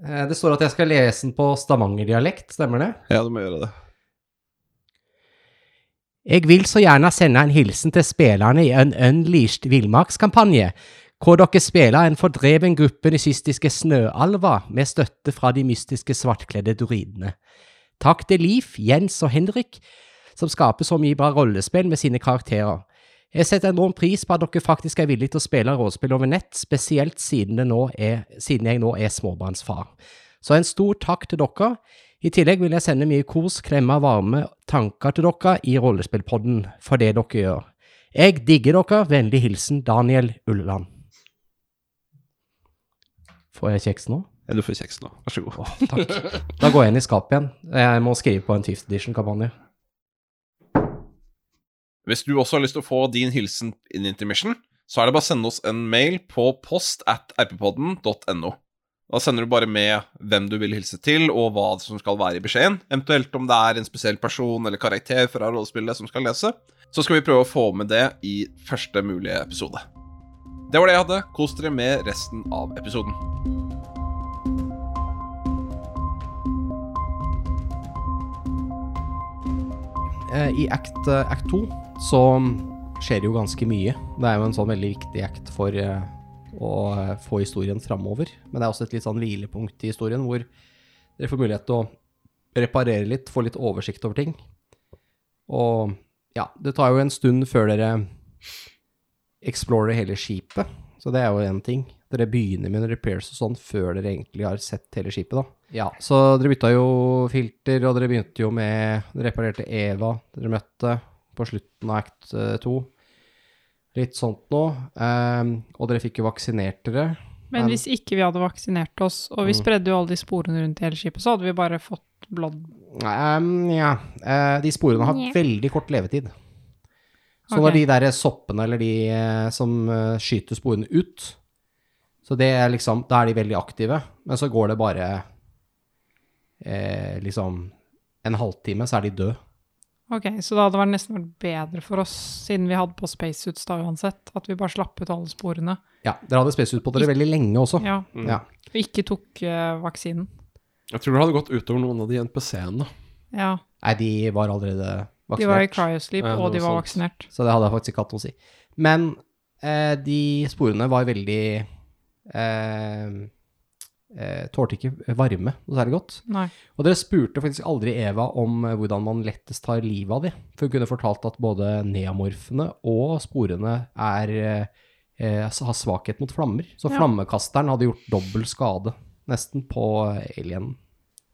Eh, det står at jeg skal lese den på stavangerdialekt, stemmer det? Ja, du må gjøre det. Jeg vil så gjerne sende en hilsen til spillerne i en Unleashed villmarkskampanje, hvor dere spiller en fordreven gruppe nysistiske snøalver med støtte fra de mystiske svartkledde druidene. Takk til Leif, Jens og Henrik, som skaper så mye bra rollespill med sine karakterer. Jeg setter enorm pris på at dere faktisk er villige til å spille rollespill over nett, spesielt siden, er, siden jeg nå er småbarnsfar. Så en stor takk til dere. I tillegg vil jeg sende mye kos, klemmer, varme tanker til dere i Rollespillpodden for det dere gjør. Jeg digger dere. Vennlig hilsen Daniel Ulland. Får jeg kjeks nå? Ja, Du får kjeks nå. Vær så god. Oh, takk. Da går jeg inn i skapet igjen. Jeg må skrive på en Fifth Edition-kampanje. Hvis du også har lyst til å få din hilsen inn i Intermission, så er det bare å sende oss en mail på post at rppodden.no. Da sender du bare med hvem du vil hilse til, og hva som skal være i beskjeden. Eventuelt om det er en spesiell person eller karakter fra rollespillet som skal lese. Så skal vi prøve å få med det i første mulige episode. Det var det jeg hadde. Kos dere med resten av episoden. Eh, I act, eh, act 2 så skjer det jo ganske mye. Det er jo en sånn veldig viktig act for eh, å få historien framover. Men det er også et litt sånn hvilepunkt i historien hvor dere får mulighet til å reparere litt, få litt oversikt over ting. Og ja, det tar jo en stund før dere explorer hele skipet. Så det er jo én ting. Dere begynner med en repairs og sånn før dere egentlig har sett hele skipet, da. Ja, så dere bytta jo filter, og dere begynte jo med Dere reparerte Eva dere møtte på slutten av act 2. Litt sånt noe. Ehm, og dere fikk jo vaksinert dere. Men Men- hvis ikke vi hadde vaksinert oss, og vi Mm. spredde jo alle de sporene rundt i hele skipet, så hadde vi bare fått blod Ehm, ja, eh, de sporene har veldig kort levetid. Så okay. når de der soppene eller de eh, som eh, skyter sporene ut, så det er liksom, da er de veldig aktive, men så går det bare eh, liksom en halvtime, så er de døde. Ok, så da hadde det nesten vært bedre for oss, siden vi hadde på spacesuits da uansett, at vi bare slapp ut alle sporene. Ja, dere hadde spacesuit på dere veldig lenge også. Ja, Ja. og ikke tok uh, vaksinen. Jeg tror det hadde gått utover noen av de NPC-ene. Ja, Nei, de var allerede vaksinert. de var i cryosleep, Ja, og de var sant. vaksinert. så det hadde jeg faktisk ikke hatt noe å si. Men eh, de sporene var veldig eh, eh, Tålte ikke varme noe særlig godt. Nei. Og dere spurte faktisk aldri Eva om eh, hvordan man lettest tar livet av dem. For hun kunne fortalt at både neamorfene og sporene er, eh, har svakhet mot flammer. Så Ja. flammekasteren hadde gjort dobbel skade, nesten, på alienen.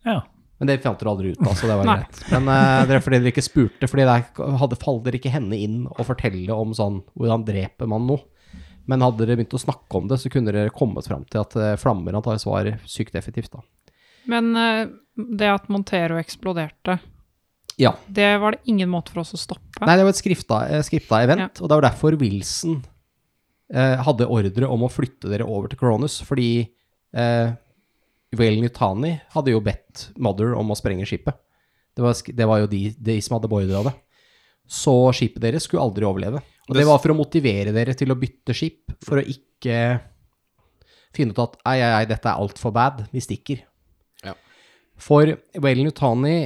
Ja. Men det fant dere aldri ut av, så det var greit. Men uh, det er fordi dere ikke spurte, fordi der hadde faller dere ikke henne inn og fortelle om sånn hvordan dreper man noe. Men hadde dere begynt å snakke om det, så kunne dere kommet fram til at eh, flammer antakeligvis var sykt effektivt, da. Men eh, det at Montero eksploderte, Ja. det var det ingen måte for oss å stoppe. Nei, det var et skrifta, eh, skrifta event, og det var derfor Wilson eh, hadde ordre om å flytte dere over til Coronis, fordi eh, Whale Nutani hadde jo bedt Mother om å sprenge skipet. Det var, det var jo de, de som hadde beordra det. Så skipet deres skulle aldri overleve. Og det var for å motivere dere til å bytte skip, for å ikke finne ut at ei, ei, ei, dette er altfor bad, vi stikker. Ja. For Waylon Nutani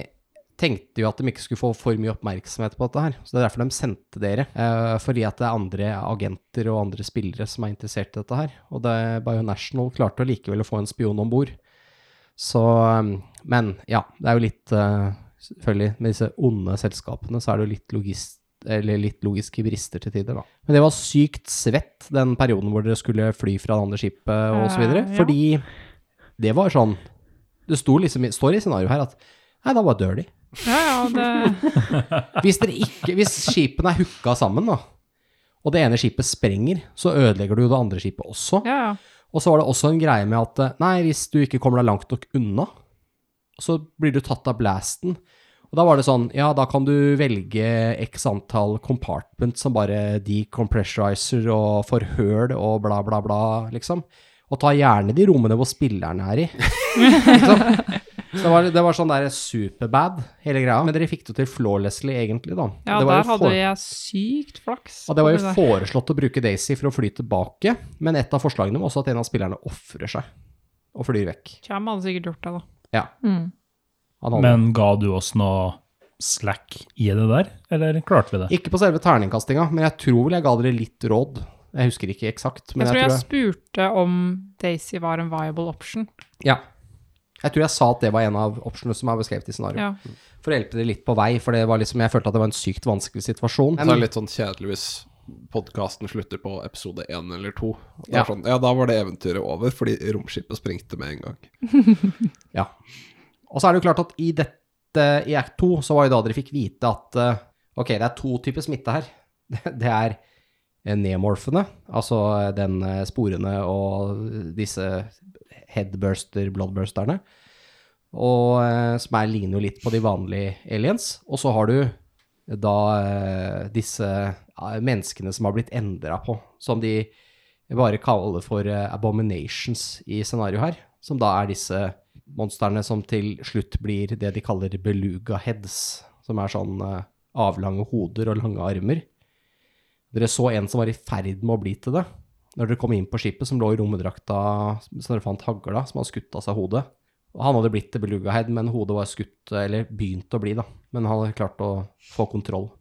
tenkte jo at de ikke skulle få for mye oppmerksomhet på dette her. Så det er derfor de sendte dere. Eh, fordi at det er andre agenter og andre spillere som er interessert i dette her. Og det, Bionational klarte likevel å få en spion om bord. Så um, Men ja, det er jo litt eh, Selvfølgelig, med disse onde selskapene, så er det jo litt logist eller litt logiske brister til tider, da. Men det var sykt svett den perioden hvor dere skulle fly fra det andre skipet videre. Eh, ja. Fordi det var sånn Det sto liksom, i- står i scenarioet her at Nei, da bare dør de. Ja, ja, det Hvis, ikke, hvis skipene er hooka sammen, da, og det ene skipet sprenger, så ødelegger du jo det andre skipet også. Ja, ja. Og så var det også en greie med at nei, hvis du ikke kommer deg langt nok unna, så blir du tatt av blasten. Og da var det sånn, ja, da kan du velge x antall compartment som bare decompressorizer og forhøl og bla, bla, bla, liksom. Og ta gjerne de rommene hvor spillerne er i. liksom. Så det var, det var sånn der superbad, hele greia. Men dere fikk det til flawlessly, egentlig, da. ja der hadde jeg sykt flaks. og det var jo foreslått å bruke Daisy for å fly tilbake, men et av forslagene var også at en av spillerne ofrer seg og flyr vekk. Cham hadde sikkert gjort det, da. Ja, Mm. Men ga du oss noe slack i det der, eller klarte vi det? Ikke på selve terningkastinga, men jeg tror vel jeg ga dere litt råd. Jeg husker ikke eksakt, men Jeg tror jeg, jeg spurte om Daisy var en viable option. Ja. Jeg tror jeg sa at det var en av optionene som er beskrevet i scenarioet. Ja. For å hjelpe dere litt på vei, for det var liksom, jeg følte at det var en sykt vanskelig situasjon. Det er litt sånn kjedelig hvis podkasten slutter på episode én eller to. Ja. Sånn, ja, da var det eventyret over, fordi romskipet sprengte med en gang. Ja. Og så er det jo klart at i dette, i Act 2, så var jo da dere fikk vite at eh, ok, det er to typer smitte her. Det er eh, nemorfene, altså eh, den sporene og disse headburster, bloodbursterne, og som er, ligner jo litt på de vanlige aliens. Og så har du da eh, disse menneskene som har blitt endra på, som de bare kaller for eh, abominations i scenarioet her, som da er disse monstrene som til slutt blir det de kaller beluga heads, som er sånn eh, avlange hoder og lange armer. Dere så en som var i ferd med å bli til det, når dere kom inn på skipet, som lå i rommedrakta, som dere fant hagla, som hadde skutt av seg hodet. Han hadde blitt til beluga head, men hodet var skutt, eller begynt å bli, da. Men han hadde klart å få kontroll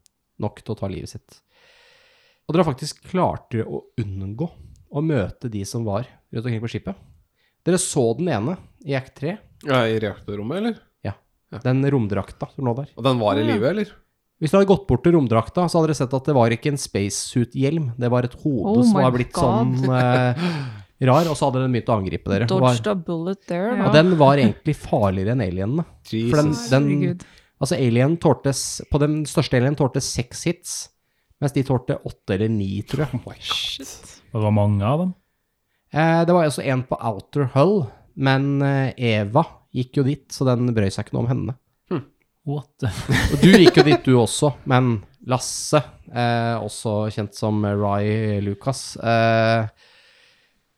nok til å ta livet sitt. Og dere faktisk klarte å unngå å møte de som var rundt omkring på skipet. Dere så den ene i Act 3, Ja, I reaktorrommet, eller? Ja, den romdrakta som lå der. Og den var i live, eller? Hvis dere hadde gått bort til romdrakta, så hadde dere sett at det var ikke en spacesuit-hjelm, det var et hode Oh som var blitt God. sånn eh, rar, og så hadde den begynt å angripe dere. Dodged var, a bullet there. Ja. og den var egentlig farligere enn alienene. For den, Jesus. den, Herregud. Altså alien tålte, på den største alien tålte seks hits, mens de tålte åtte eller ni, tror jeg. Oh Shit. Og det var mange av dem. Eh, det var altså en på Outer Hull, men eh, Eva gikk jo dit, så den brøy seg ikke noe om henne. What the Og du gikk jo dit, du også, men Lasse, eh, også kjent som Ry Lucas, eh,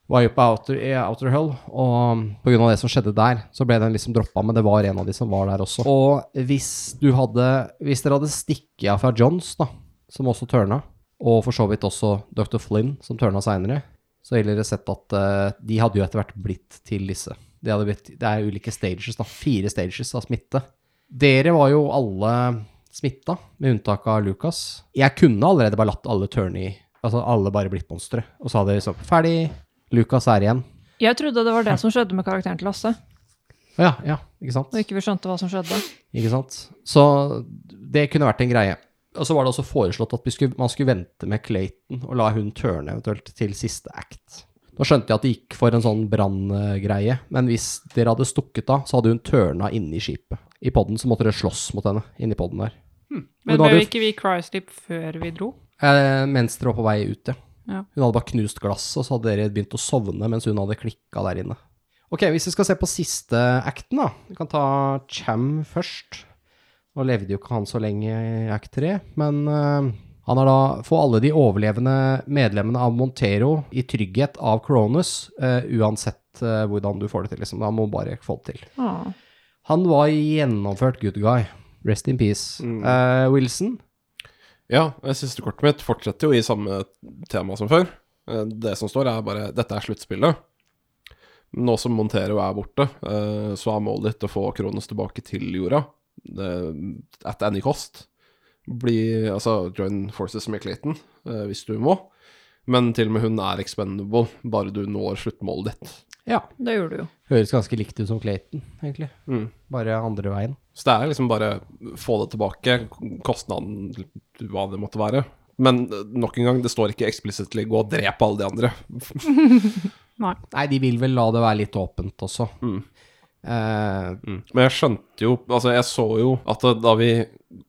på Outer, i Outer Hull, og av det som skjedde der, så ble den liksom droppa, men det var en av de som var der også. Og hvis du hadde, hvis dere hadde stikket av fra Johns, da, som også tørna, og for så vidt også Dr. Flynn, som tørna seinere, så ville dere sett at uh, de hadde jo etter hvert blitt til disse. De blitt, det er ulike stages, da, fire stages av smitte. Dere var jo alle smitta, med unntak av Lucas. Jeg kunne allerede bare latt alle turne i Altså alle bare blitt monstre. Og så hadde de liksom Ferdig. Lucas er igjen. Jeg trodde det var det som skjedde med karakteren til Lasse, ja, ja, ikke sant? og ikke vi skjønte hva som skjedde. Ikke sant? Så det kunne vært en greie. Og så var det også foreslått at vi skulle, man skulle vente med Clayton og la hun tørne eventuelt til siste act. Nå skjønte jeg at det gikk for en sånn branngreie, men hvis dere hadde stukket av, så hadde hun turna inni skipet. I podden så måtte dere slåss mot henne inni podden der. Men men ble ikke vi Cryslip før vi dro? Eh, mens dere var på vei ut, ja. Ja. Hun hadde bare knust glasset, og så hadde dere begynt å sovne mens hun hadde klikka der inne. Ok, hvis vi skal se på siste acten, da. Vi kan ta Cham først. Nå levde jo ikke han så lenge i act 3, men uh, han har da fått alle de overlevende medlemmene av Montero i trygghet av Cronus, uh, uansett uh, hvordan du får det til, liksom. Han må bare få det til. Ah. Han var gjennomført good guy. Rest in peace. Mm. Eh, Wilson, Ja, siste kortet mitt fortsetter jo i samme tema som før. Eh, Det som står, er bare dette er sluttspillet. Nå som Montero er borte, eh, så er målet ditt å få Kronos tilbake til jorda. At any cost. Bli, altså, join forces med Clayton eh, hvis du må. Men til og med hun er expendable, bare du når sluttmålet ditt. ja, Det gjør du jo. høres ganske likt ut som Clayton, egentlig. Mm. Bare andre veien. Så det er liksom bare få det tilbake, kostnaden, hva det måtte være. Men nok en gang, det står ikke explicitly 'gå og drep alle de andre'. Nei. Nei, de vil vel la det være litt åpent også. Mm. Uh, Mm. Men jeg skjønte jo Altså, jeg så jo at eh, da vi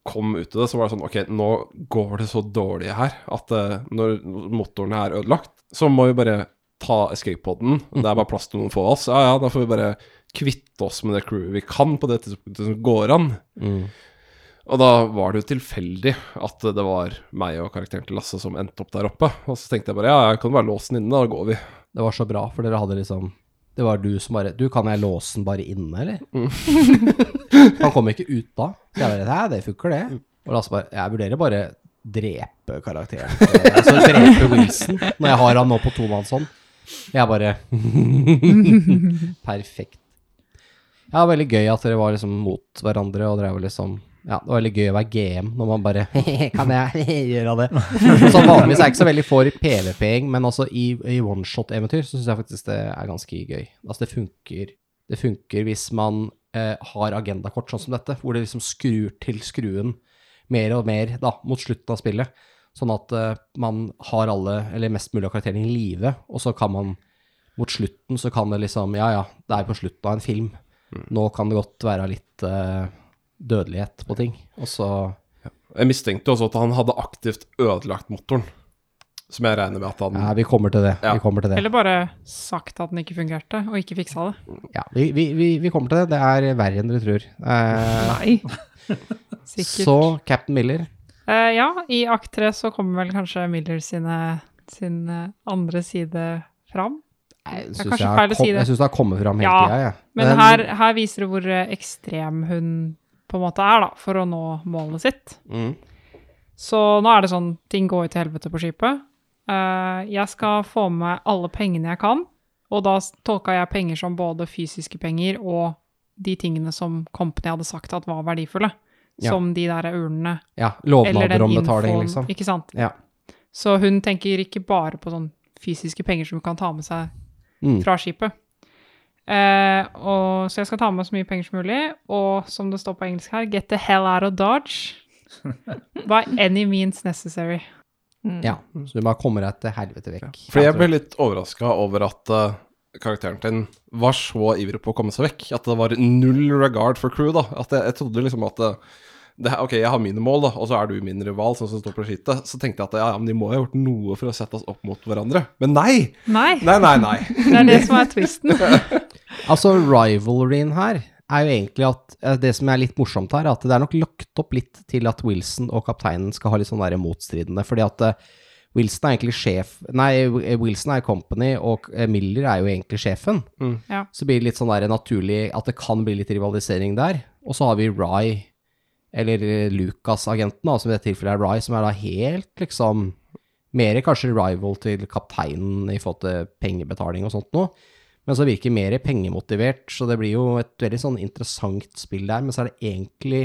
kom ut i det, så var det sånn Ok, nå går det så dårlig her at eh, når motorene er ødelagt, så må vi bare ta escape-poden. Det er bare plass til noen få av oss. Ja, ja, da får vi bare kvitte oss med det crewet vi kan på det tidspunktet som går an. mm. Og da var det jo tilfeldig at det var meg og karakteren til Lasse som endte opp der oppe. Og så tenkte jeg bare ja, jeg kan bare låse den inne, da går vi. Det var så bra, for dere hadde liksom Det var du som bare Du, kan jeg låse den bare inne, eller? Mm. Han kom ikke ut da. Så jeg bare Hæ, det funker, det. Og Lasse bare Jeg vurderer bare drepe karakteren. Altså drepe Wilson når jeg har han nå på tomannshånd. Jeg bare Perfekt. Ja, veldig gøy at dere var liksom mot hverandre og drev liksom ja, det var veldig gøy å være GM når man bare Kan jeg gjøre det? Så vanligvis er jeg ikke så veldig for PVP-ing, men altså i, i oneshot-eventyr så syns jeg faktisk det er ganske gøy. Altså det funker, det funker hvis man eh, har agendakort sånn som dette, hvor det liksom skrur til skruen mer og mer da, mot slutten av spillet. Sånn at eh, man har alle, eller mest mulig av karakterene i live, og så kan man mot slutten så kan det liksom Ja, ja, det er på slutten av en film. Nå kan det godt være litt uh, dødelighet på ting. Og så Jeg mistenkte også at han hadde aktivt ødelagt motoren. Som jeg regner med at han Ja, vi kommer til det. Ja. Vi kommer til det. Eller bare sagt at den ikke fungerte, og ikke fiksa det. Ja, vi, vi, vi, vi kommer til det. Det er verre enn dere tror. Uh, Nei. Sikkert. så Captain Miller Uh, ja, i akt tre så kommer vel kanskje Miller sine, sin andre side fram. Jeg syns kanskje jeg, kom, si det. jeg synes det har kommet fram hele Ja, tida, jeg. Men her, her viser det hvor eh, ekstrem hun på en måte er, da, for å nå målet sitt. mm. Så nå er det sånn, ting går jo til helvete på skipet. Uh, jeg skal få med meg alle pengene jeg kan, og da tolka jeg penger som både fysiske penger og de tingene som Company hadde sagt at var verdifulle. Ja. Som de der urnene. Ja, lovnader om betaling, liksom. Ikke sant? Ja. Så hun tenker ikke bare på sånn fysiske penger som hun kan ta med seg Mm. fra skipet. Eh, og, så jeg skal ta med så mye penger som mulig, og som det står på engelsk her, get the hell out of Dodge. By any means necessary. Mm. ja. Så du bare kommer deg til helvete vekk. Fordi jeg ble litt overraska over at uh, karakteren din var så ivrig på å komme seg vekk. At det var null regard for crew, da. At jeg, jeg trodde liksom at det, det, Ok, jeg har mine mål, da, og så er du min rival, sånn som står på skittet. Så tenkte jeg at ja, ja, men de må ha gjort noe for å sette oss opp mot hverandre. Men nei! Nei, Nei, nei, nei. det er det som er twisten. Altså, rivalryen her er jo egentlig at eh, Det som er litt morsomt her, er at det er nok lagt opp litt til at Wilson og kapteinen skal ha litt sånn der motstridende. Fordi at eh, Wilson er egentlig sjef Nei, eh, Wilson er company, og Miller er jo egentlig sjefen. Ja. Så blir det litt sånn der naturlig at det kan bli litt rivalisering der. Og så har vi Rye, eller eh, Lucas-agenten, som i dette tilfellet er Rye, som er da helt liksom Mer kanskje rival til kapteinen i forhold til pengebetaling og sånt noe. Men så virker mer pengemotivert, så det blir jo et veldig sånn interessant spill der. Men så er det egentlig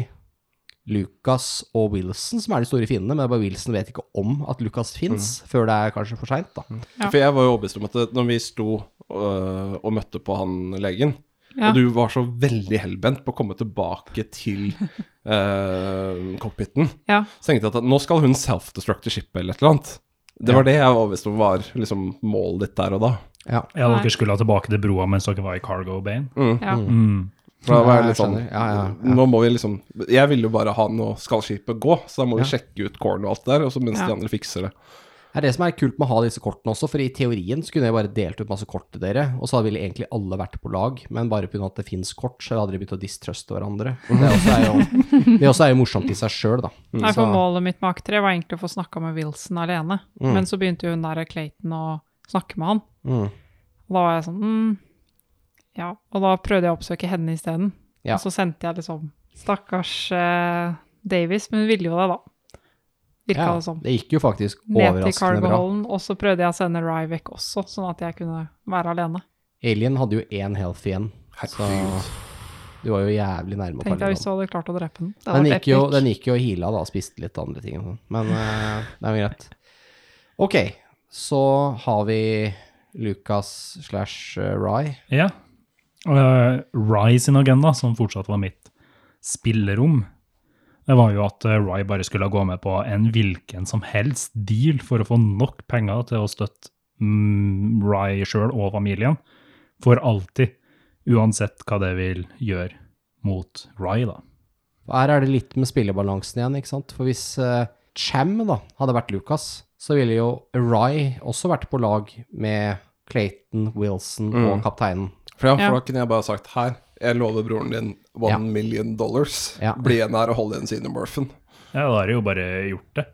Lucas og Wilson som er de store fiendene, men bare Wilson vet ikke om at Lucas fins, før det er kanskje for seint, da. Ja. For jeg var jo overbevist om at når vi sto øh, og møtte på han legen, Ja. og du var så veldig hellbent på å komme tilbake til uh, cockpiten, Ja. så tenkte jeg at nå skal hun self-destructe skipet eller et eller annet. Det var det jeg var overbevist om var liksom målet ditt der og da. Ja. Ja, dere skulle ha tilbake til broa mens dere var i cargo bane. Ja. Mm. Da var Ja, jeg jeg litt sånn. Ja, ja, ja. Nå må vi liksom Jeg ville jo bare ha nå skal skipet gå, så da må vi sjekke ut corn og alt det der, og så mens Ja. de andre fikser det. Er det som er kult med å ha disse kortene også, for i teorien så kunne jeg bare delt ut masse kort til dere, og så ville egentlig alle vært på lag, men bare pga. at det fins kort, så hadde de begynt å distruste hverandre. Det også er jo, det også er jo morsomt i seg sjøl, da. Nei, for Så- målet mitt med Akt 3 var egentlig å få snakka med Wilson alene. Men så begynte jo hun der Clayton å snakke med han. Mm. Og da var jeg sånn mm, Ja. Og da prøvde jeg å oppsøke henne isteden. Ja. Og så sendte jeg liksom Stakkars uh, Davies, men hun ville jo det, da. Virka Ja, det som. det gikk jo faktisk overraskende bra. og så prøvde jeg å sende Ryvek også, sånn at jeg kunne være alene. Alien hadde jo én health igjen, så du var jo jævlig nærme å Tenk deg hvis du hadde klart å drepe den. Det Den gikk, jo, epic. den gikk jo og heala da, og spiste litt andre ting og sånn. Men uh, det er jo greit. Ok, så har vi Lucas slash uh, Rye. Ja. Uh, Rye sin agenda, som fortsatt var mitt spillerom, det var jo at Roy Rye bare skulle gå med på en hvilken som helst deal for å få nok penger til å støtte mm, Rye sjøl og familien, for alltid, uansett hva det vil gjøre mot Rye, da. Her er det litt med spillebalansen igjen, ikke sant? For hvis uh, Cham da hadde vært Lucas, så ville jo Rye også vært på lag med Clayton, Wilson og kapteinen. For, ja, Ja. for da kunne jeg bare sagt her, jeg lover broren din one Ja. million dollars. Ja. Bli igjen her og hold igjen Xenomorphen. Ja, da har de jo bare gjort det.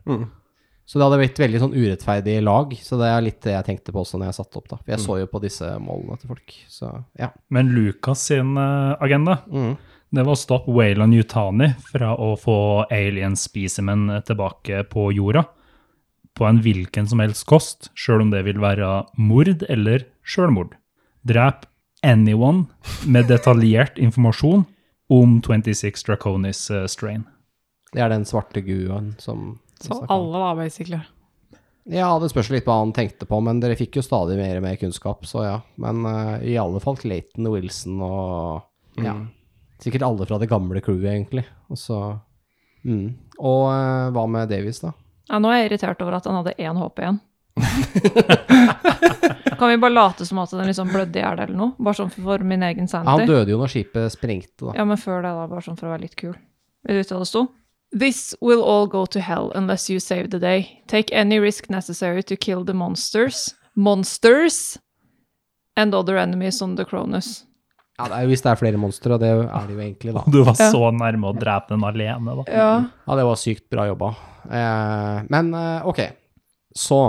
Så det hadde blitt veldig sånn urettferdig lag, så det er litt det jeg tenkte på også når jeg satte opp, da. For jeg så jo på disse målene til folk, så ja. Men Lucas sin uh, agenda, Mm. det var å stoppe Wayland Yutani fra å få alien specimen tilbake på jorda, på en hvilken som helst kost, sjøl om det vil være mord eller sjølmord. Drep anyone med detaljert informasjon om 26 Draconis uh, strain. Det er den svarte guen som Så alle, da, basically. Ja, det spørs litt hva han tenkte på, men dere fikk jo stadig mer og mer kunnskap, så ja. Men uh, i alle fall Clayton og Wilson og ja. Sikkert alle fra det gamle crewet, egentlig. Og så mm. Og uh, hva med Davies, da? Ja, nå er jeg irritert over at han hadde én HP igjen. kan vi bare late som at den liksom blødde i hjel eller noe? Bare sånn for min egen sanity. han døde jo når skipet sprengte, da. Ja, men før det, da, bare sånn for å være litt kul. Vil du vite hva det sto? This will all go to hell unless you save the day. Take any risk necessary to kill the monsters. Monsters! And other enemies on the Cronus. Ja, det er jo hvis det er flere monstre, og det er det jo egentlig, da. Du var Ja. så nærme å drepe den alene, da. Ja. Ja, det var sykt bra jobba. Eh, men eh, ok, så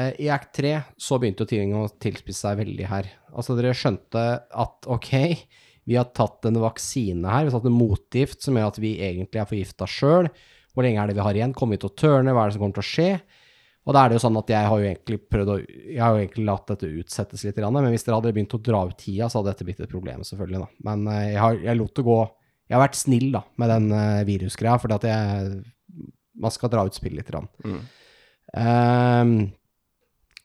I act 3 så begynte jo ting å tilspisse seg veldig her. Altså, dere skjønte at ok, vi har tatt en vaksine her, vi har tatt en motgift som gjør at vi egentlig er forgifta sjøl. Hvor lenge er det vi har igjen? Kommer vi til å tørne? Hva er det som kommer til å skje? Og da er det jo sånn at jeg har jo egentlig prøvd å Jeg har jo egentlig latt dette utsettes litt, men hvis dere hadde begynt å dra ut tida, så hadde dette blitt et problem, selvfølgelig. da. Men eh, jeg, har, jeg lot det gå Jeg har vært snill da, med den uh, virusgreia, fordi at jeg Man skal dra ut spillet litt. Grann. Mm. Ehm,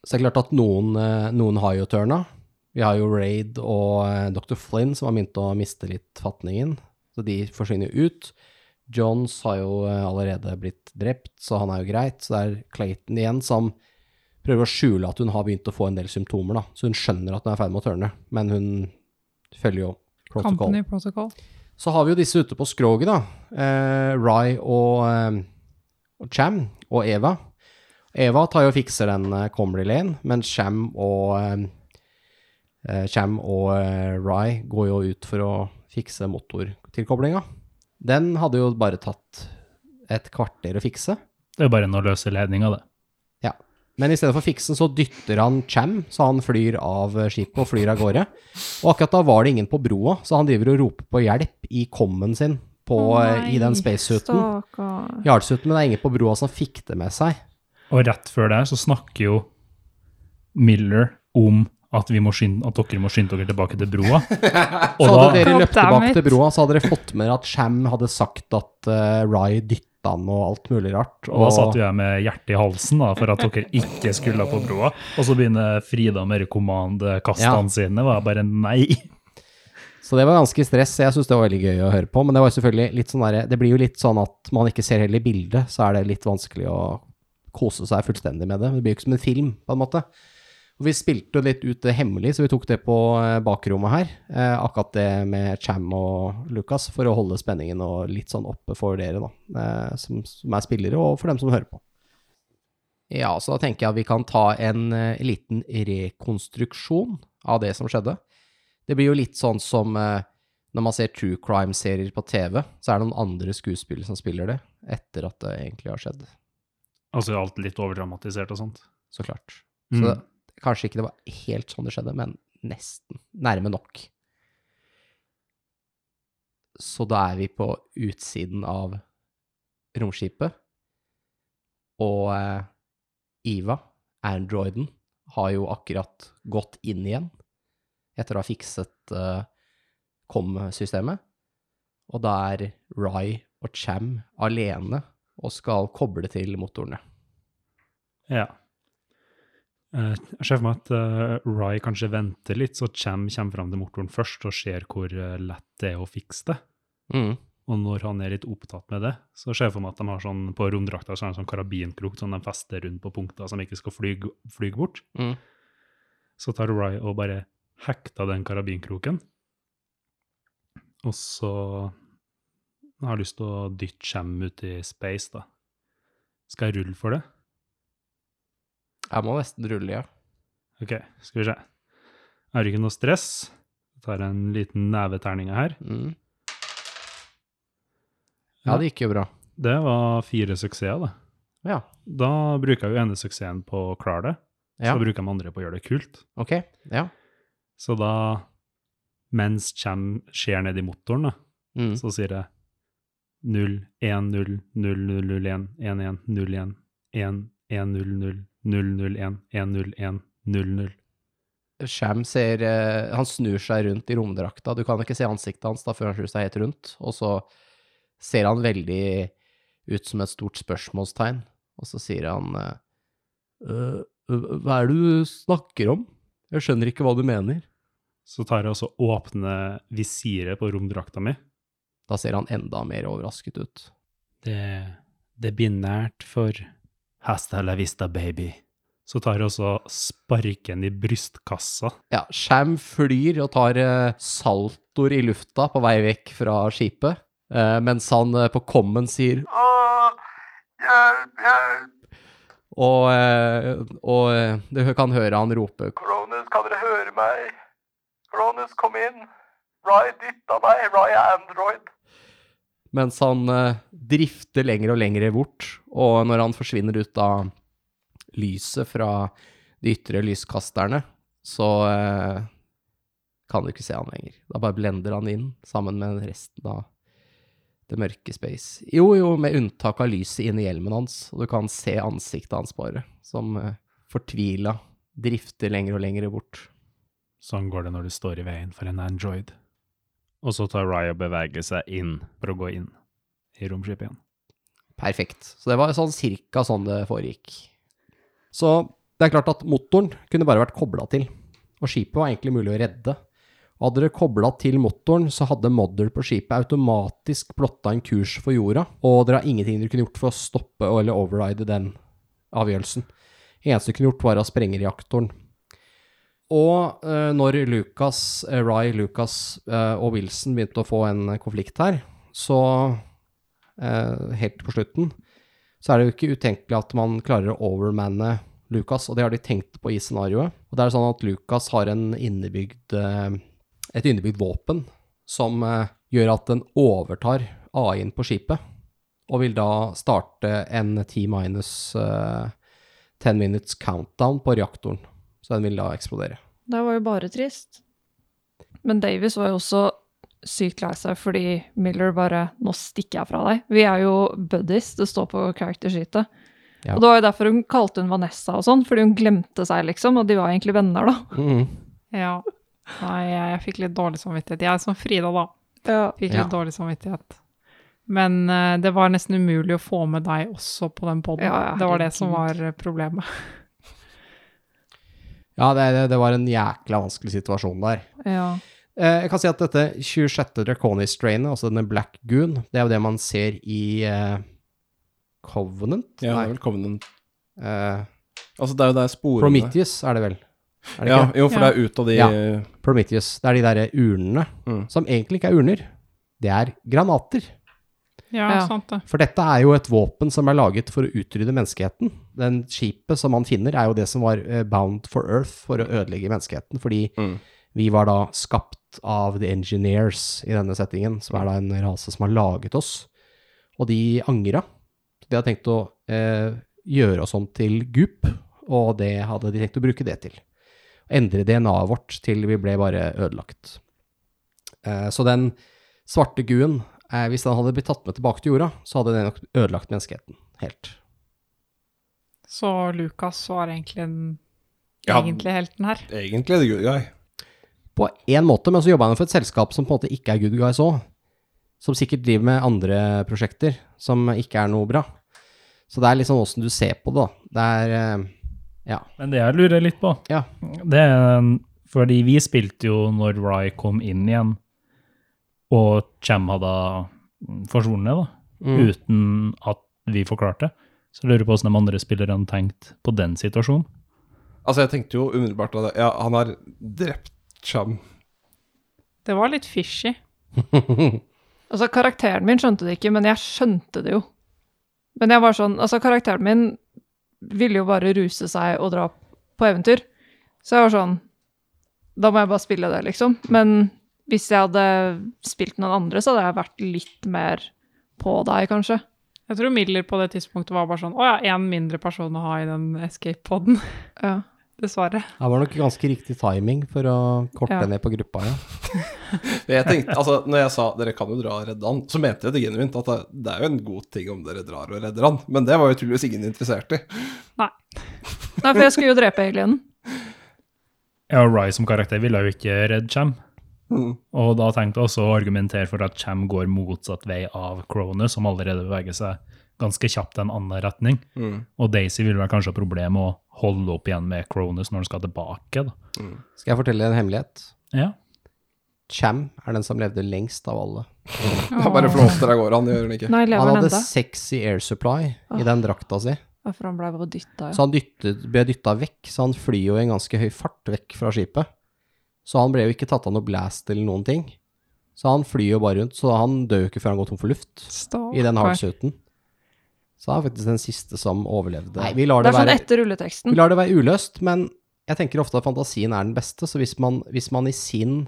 så det er klart at noen, eh, noen har jo tørna. Vi har jo Raid og eh, Dr. Flynn som har begynt å miste litt fatningen, så de forsvinner jo ut. Johns har jo eh, allerede blitt drept, så han er jo greit. Så det er Clayton igjen som prøver å skjule at hun har begynt å få en del symptomer, da. Så hun skjønner at hun er i ferd med å tørne, men hun følger jo protocol. Company protocol. Så har vi jo disse ute på skroget, da. Eh, Rai og, eh, og Cham og Eva. Eva tar jo og fikser den uh, Comrie Lane, men Cham og eh, eh, og uh, Rai går jo ut for å fikse motortilkoblinga. Den hadde jo bare tatt et kvarter å fikse. Det er jo bare noe løse ledninga, det. Ja. Men i stedet for fiksen så dytter han Cham, så han flyr av eh, skipet og flyr av gårde. Og akkurat da var det ingen på broa, så han driver og roper på hjelp i kommen sin på, eh, i den spacesuiten. Jarlsuiten, men det er ingen på broa som fikk det med seg. Og rett før det så snakker jo Miller om at, vi må skynde, at dere må skynde dere tilbake til broa. Og Så hadde da, dere løpt tilbake til broa, så hadde dere fått med at Sham hadde sagt at uh, Ry dytta han og alt mulig rart. og da satt jeg med hjertet i halsen da, for at dere ikke skulle på broa. Og så begynner Frida med command-kastene Ja. sine. Og jeg bare nei. Så det var ganske stress. Jeg syns det var veldig gøy å høre på. Men det var selvfølgelig litt sånn der, Det blir jo litt sånn at man ikke ser hele bildet, så er det litt vanskelig å kose seg fullstendig med det. Det blir jo ikke som en film, på en måte. Og vi spilte jo litt ut det hemmelig, så vi tok det på eh, bakrommet her. Eh, akkurat det med Cham og Lucas, for å holde spenningen og litt sånn oppe for dere, da. Eh, som, som er spillere, og for dem som hører på. Ja, så da tenker jeg at vi kan ta en eh, liten rekonstruksjon av det som skjedde. Det blir jo litt sånn som eh, når man ser true crime-serier på TV, så er det noen andre skuespillere som spiller det, etter at det egentlig har skjedd. Altså alt litt overdramatisert og sånt. Så klart. Så Mm. det, kanskje ikke det var helt sånn det skjedde, men nesten. Nærme nok. Så da er vi på utsiden av romskipet, og eh, Iva, androiden, har jo akkurat gått inn igjen etter å ha fikset eh, COM-systemet. Og da er Rai og Cham alene og skal koble til motorene. Ja. Eh, Jeg ser for meg at uh, Rai kanskje venter litt, så Cham kommer fram til motoren først og ser hvor eh, lett det er å fikse det. Mm. Og når han er litt opptatt med det, så ser jeg for meg at de har sånn på romdrakta så de sånn karabinkrok som de fester rundt på punkter som ikke skal flyge, flyge bort. Mm. Så tar Rye og bare hekter den karabinkroken. Og så har lyst til å dytte Cham ut i space, da. Skal jeg rulle for det? Jeg må nesten rulle, ja. Ok, skal vi se. Er det ikke noe stress. Jeg tar en liten neveterning her. Mm. Ja, det gikk jo bra. Det var fire suksesser, det. Ja. Da bruker jeg jo ene suksessen på å klare det. Ja, Så bruker jeg den andre på å gjøre det kult. ok. Ja. Så da, mens Cham skjer ned i motoren, da, Mm. så sier jeg 0, 1, 0, 0, 0, 0, 1, 1, 1, 0, 1, 1, 1, 0, 0, 0, 0, 1, 1, 0, 1, 0, 0. Sham ser eh, Han snur seg rundt i romdrakta. Du kan ikke se ansiktet hans da før han snur seg helt rundt. Og så ser han veldig ut som et stort spørsmålstegn, og så sier han eh, «Øh, Hva er det du snakker om? Jeg skjønner ikke hva du mener. Så tar jeg også åpne visiret på romdrakta mi. Da ser han enda mer overrasket ut. Det, det blir nært for Hasta la vista, baby. Så tar også sparken i brystkassa. Ja, Sham flyr og tar eh, saltoer i lufta på vei vekk fra skipet, eh, mens han eh, på kommen sier Hjelp, hjelp! Og, og du kan høre han rope Cronus, kan dere høre meg? Cronus, kom inn. Rye dytta meg. Rye er android. Mens han eh, drifter lenger og lenger bort, og når han forsvinner ut av lyset fra de ytre lyskasterne, så eh, kan du ikke se han lenger. Da bare blender han inn sammen med resten av det mørke space. Jo, jo, med unntak av lyset inn i hjelmen hans, og du kan se ansiktet hans bare, som eh, fortvila drifter lenger og lenger bort. Sånn går det når du står i veien for en android. Og så tar Raya og beveger seg inn for å gå inn i romskipet igjen. Perfekt. Så det var sånn cirka sånn det foregikk. Så det er klart at motoren kunne bare vært kobla til, og skipet var egentlig mulig å redde. Og hadde dere kobla til motoren, så hadde Modder på skipet automatisk plotta en kurs for jorda, og dere har ingenting dere kunne gjort for å stoppe eller override den avgjørelsen. Eneste dere kunne gjort, var å sprenge reaktoren. Og uh, når Lucas, uh, Ry, Lucas uh, og Wilson begynte å få en konflikt her, så eh, helt på slutten, så er det jo ikke utenkelig at man klarer å overmanne Lucas, og det har de tenkt på i scenarioet. Og det er sånn at Lucas har innebygd, eh, et innebygd våpen som eh, gjør at den overtar AI-en på skipet, og vil da starte en T minus eh, 10 minutes countdown på reaktoren. Så den vil da eksplodere. Det var jo bare trist. Men Davies var jo også sykt lei seg fordi Miller bare 'Nå stikker jeg fra deg'. Vi er jo buddies, det står på character-sheetet. Ja. Og det var jo derfor hun kalte hun Vanessa og sånn, fordi hun glemte seg, liksom. Og de var egentlig venner, da. Mm. Ja. Nei, jeg, jeg fikk litt dårlig samvittighet. Jeg er som Frida, da. Ja. Fikk Ja. litt dårlig samvittighet. Men uh, det var nesten umulig å få med deg også på den poden. Ja, ja, det var det som var problemet. Ja, det, det- det var en jækla vanskelig situasjon der. ja. Eh, jeg kan si at dette 26. Draconis-strainet, altså denne Black Goon, det er jo det man ser i eh, Covenant? Ja, det er vel Covenant. eh, Altså, det er jo der sporene Prometheus er det vel? Er det Ja, ikke? jo, for Ja. det er ut av de Ja. Prometheus. Det er de derre urnene, Mm. som egentlig ikke er urner. Det er granater. Ja, Ja. sant det. For dette er jo et våpen som er laget for å utrydde menneskeheten. Den skipet som man finner, er jo det som var eh, bound for Earth for å ødelegge menneskeheten, fordi Mm. vi var da skapt av the engineers i denne settingen, som er da en rase som har laget oss. Og de angra. De hadde tenkt å eh, gjøre oss om til gup, og det hadde de tenkt å bruke det til. Endre DNA-et vårt til vi ble bare ødelagt. Eh, så den svarte guen, hvis den hadde blitt tatt med tilbake til jorda, så hadde den nok ødelagt menneskeheten helt. Så Lukas var egentlig den Ja. egentlige helten her. Egentlig er det good guy. På én måte, men så jobba han for et selskap som på en måte ikke er good guys òg. Som sikkert driver med andre prosjekter som ikke er noe bra. Så det er liksom åssen du ser på det, da. Det er eh, Ja. Men det jeg lurer litt på, Ja. det er fordi vi spilte jo når Rye kom inn igjen, og Cham hadde forsvunnet, da, Mm. uten at vi forklarte. Så jeg lurer på hvordan de andre spillerne tenkte på den situasjonen. Altså, jeg tenkte jo umiddelbart at ja, han har drept Cham. Det var litt fishy. Altså, karakteren min skjønte det ikke, men jeg skjønte det jo. Men jeg var sånn Altså, karakteren min ville jo bare ruse seg og dra på eventyr. Så jeg var sånn Da må jeg bare spille det, liksom. Men hvis jeg hadde spilt noen andre, så hadde jeg vært litt mer på deg, kanskje. Jeg tror Miller på det tidspunktet var bare sånn Å ja, én mindre person å ha i den escape-poden. Ja. Dessverre. Det var nok ganske riktig timing for å korte Ja. ned på gruppa, ja. Jeg tenkte, altså, når jeg sa dere kan jo dra og redde han, så mente jeg det genuint. At det, er jo en god ting om dere drar og redder han. Men det var jo tydeligvis ingen interessert i. Nei, for jeg skulle jo drepe alienen. Ja, Rye som karakter ville jo ikke redde Cham. Mm. Og da tenkte jeg også å argumentere for at Cham går motsatt vei av Cronus, som allerede beveger seg ganske kjapt i en annen retning. Mm. Og Daisy vil vel kanskje ha problem med å holde opp igjen med Cronus når han skal tilbake. da. Skal jeg fortelle en hemmelighet? Ja. Cham er den som levde lengst av alle. Det er bare flåter av gårde, han gjør den ikke. Nei, Han hadde enda? sexy air supply i den drakta si. Ja, For han dytta, Så han dyttet, ble dytta vekk, så han flyr jo i en ganske høy fart vekk fra skipet. Så han ble jo ikke tatt av noe blast eller noen ting. Så han flyr jo bare rundt, så han dør jo ikke før han går tom for luft i den hardsuiten. Så han er faktisk den siste som overlevde. Nei, vi lar Det det, er sånn være, etter rulleteksten. vi lar det være uløst, men jeg tenker ofte at fantasien er den beste, så hvis man, hvis man i sin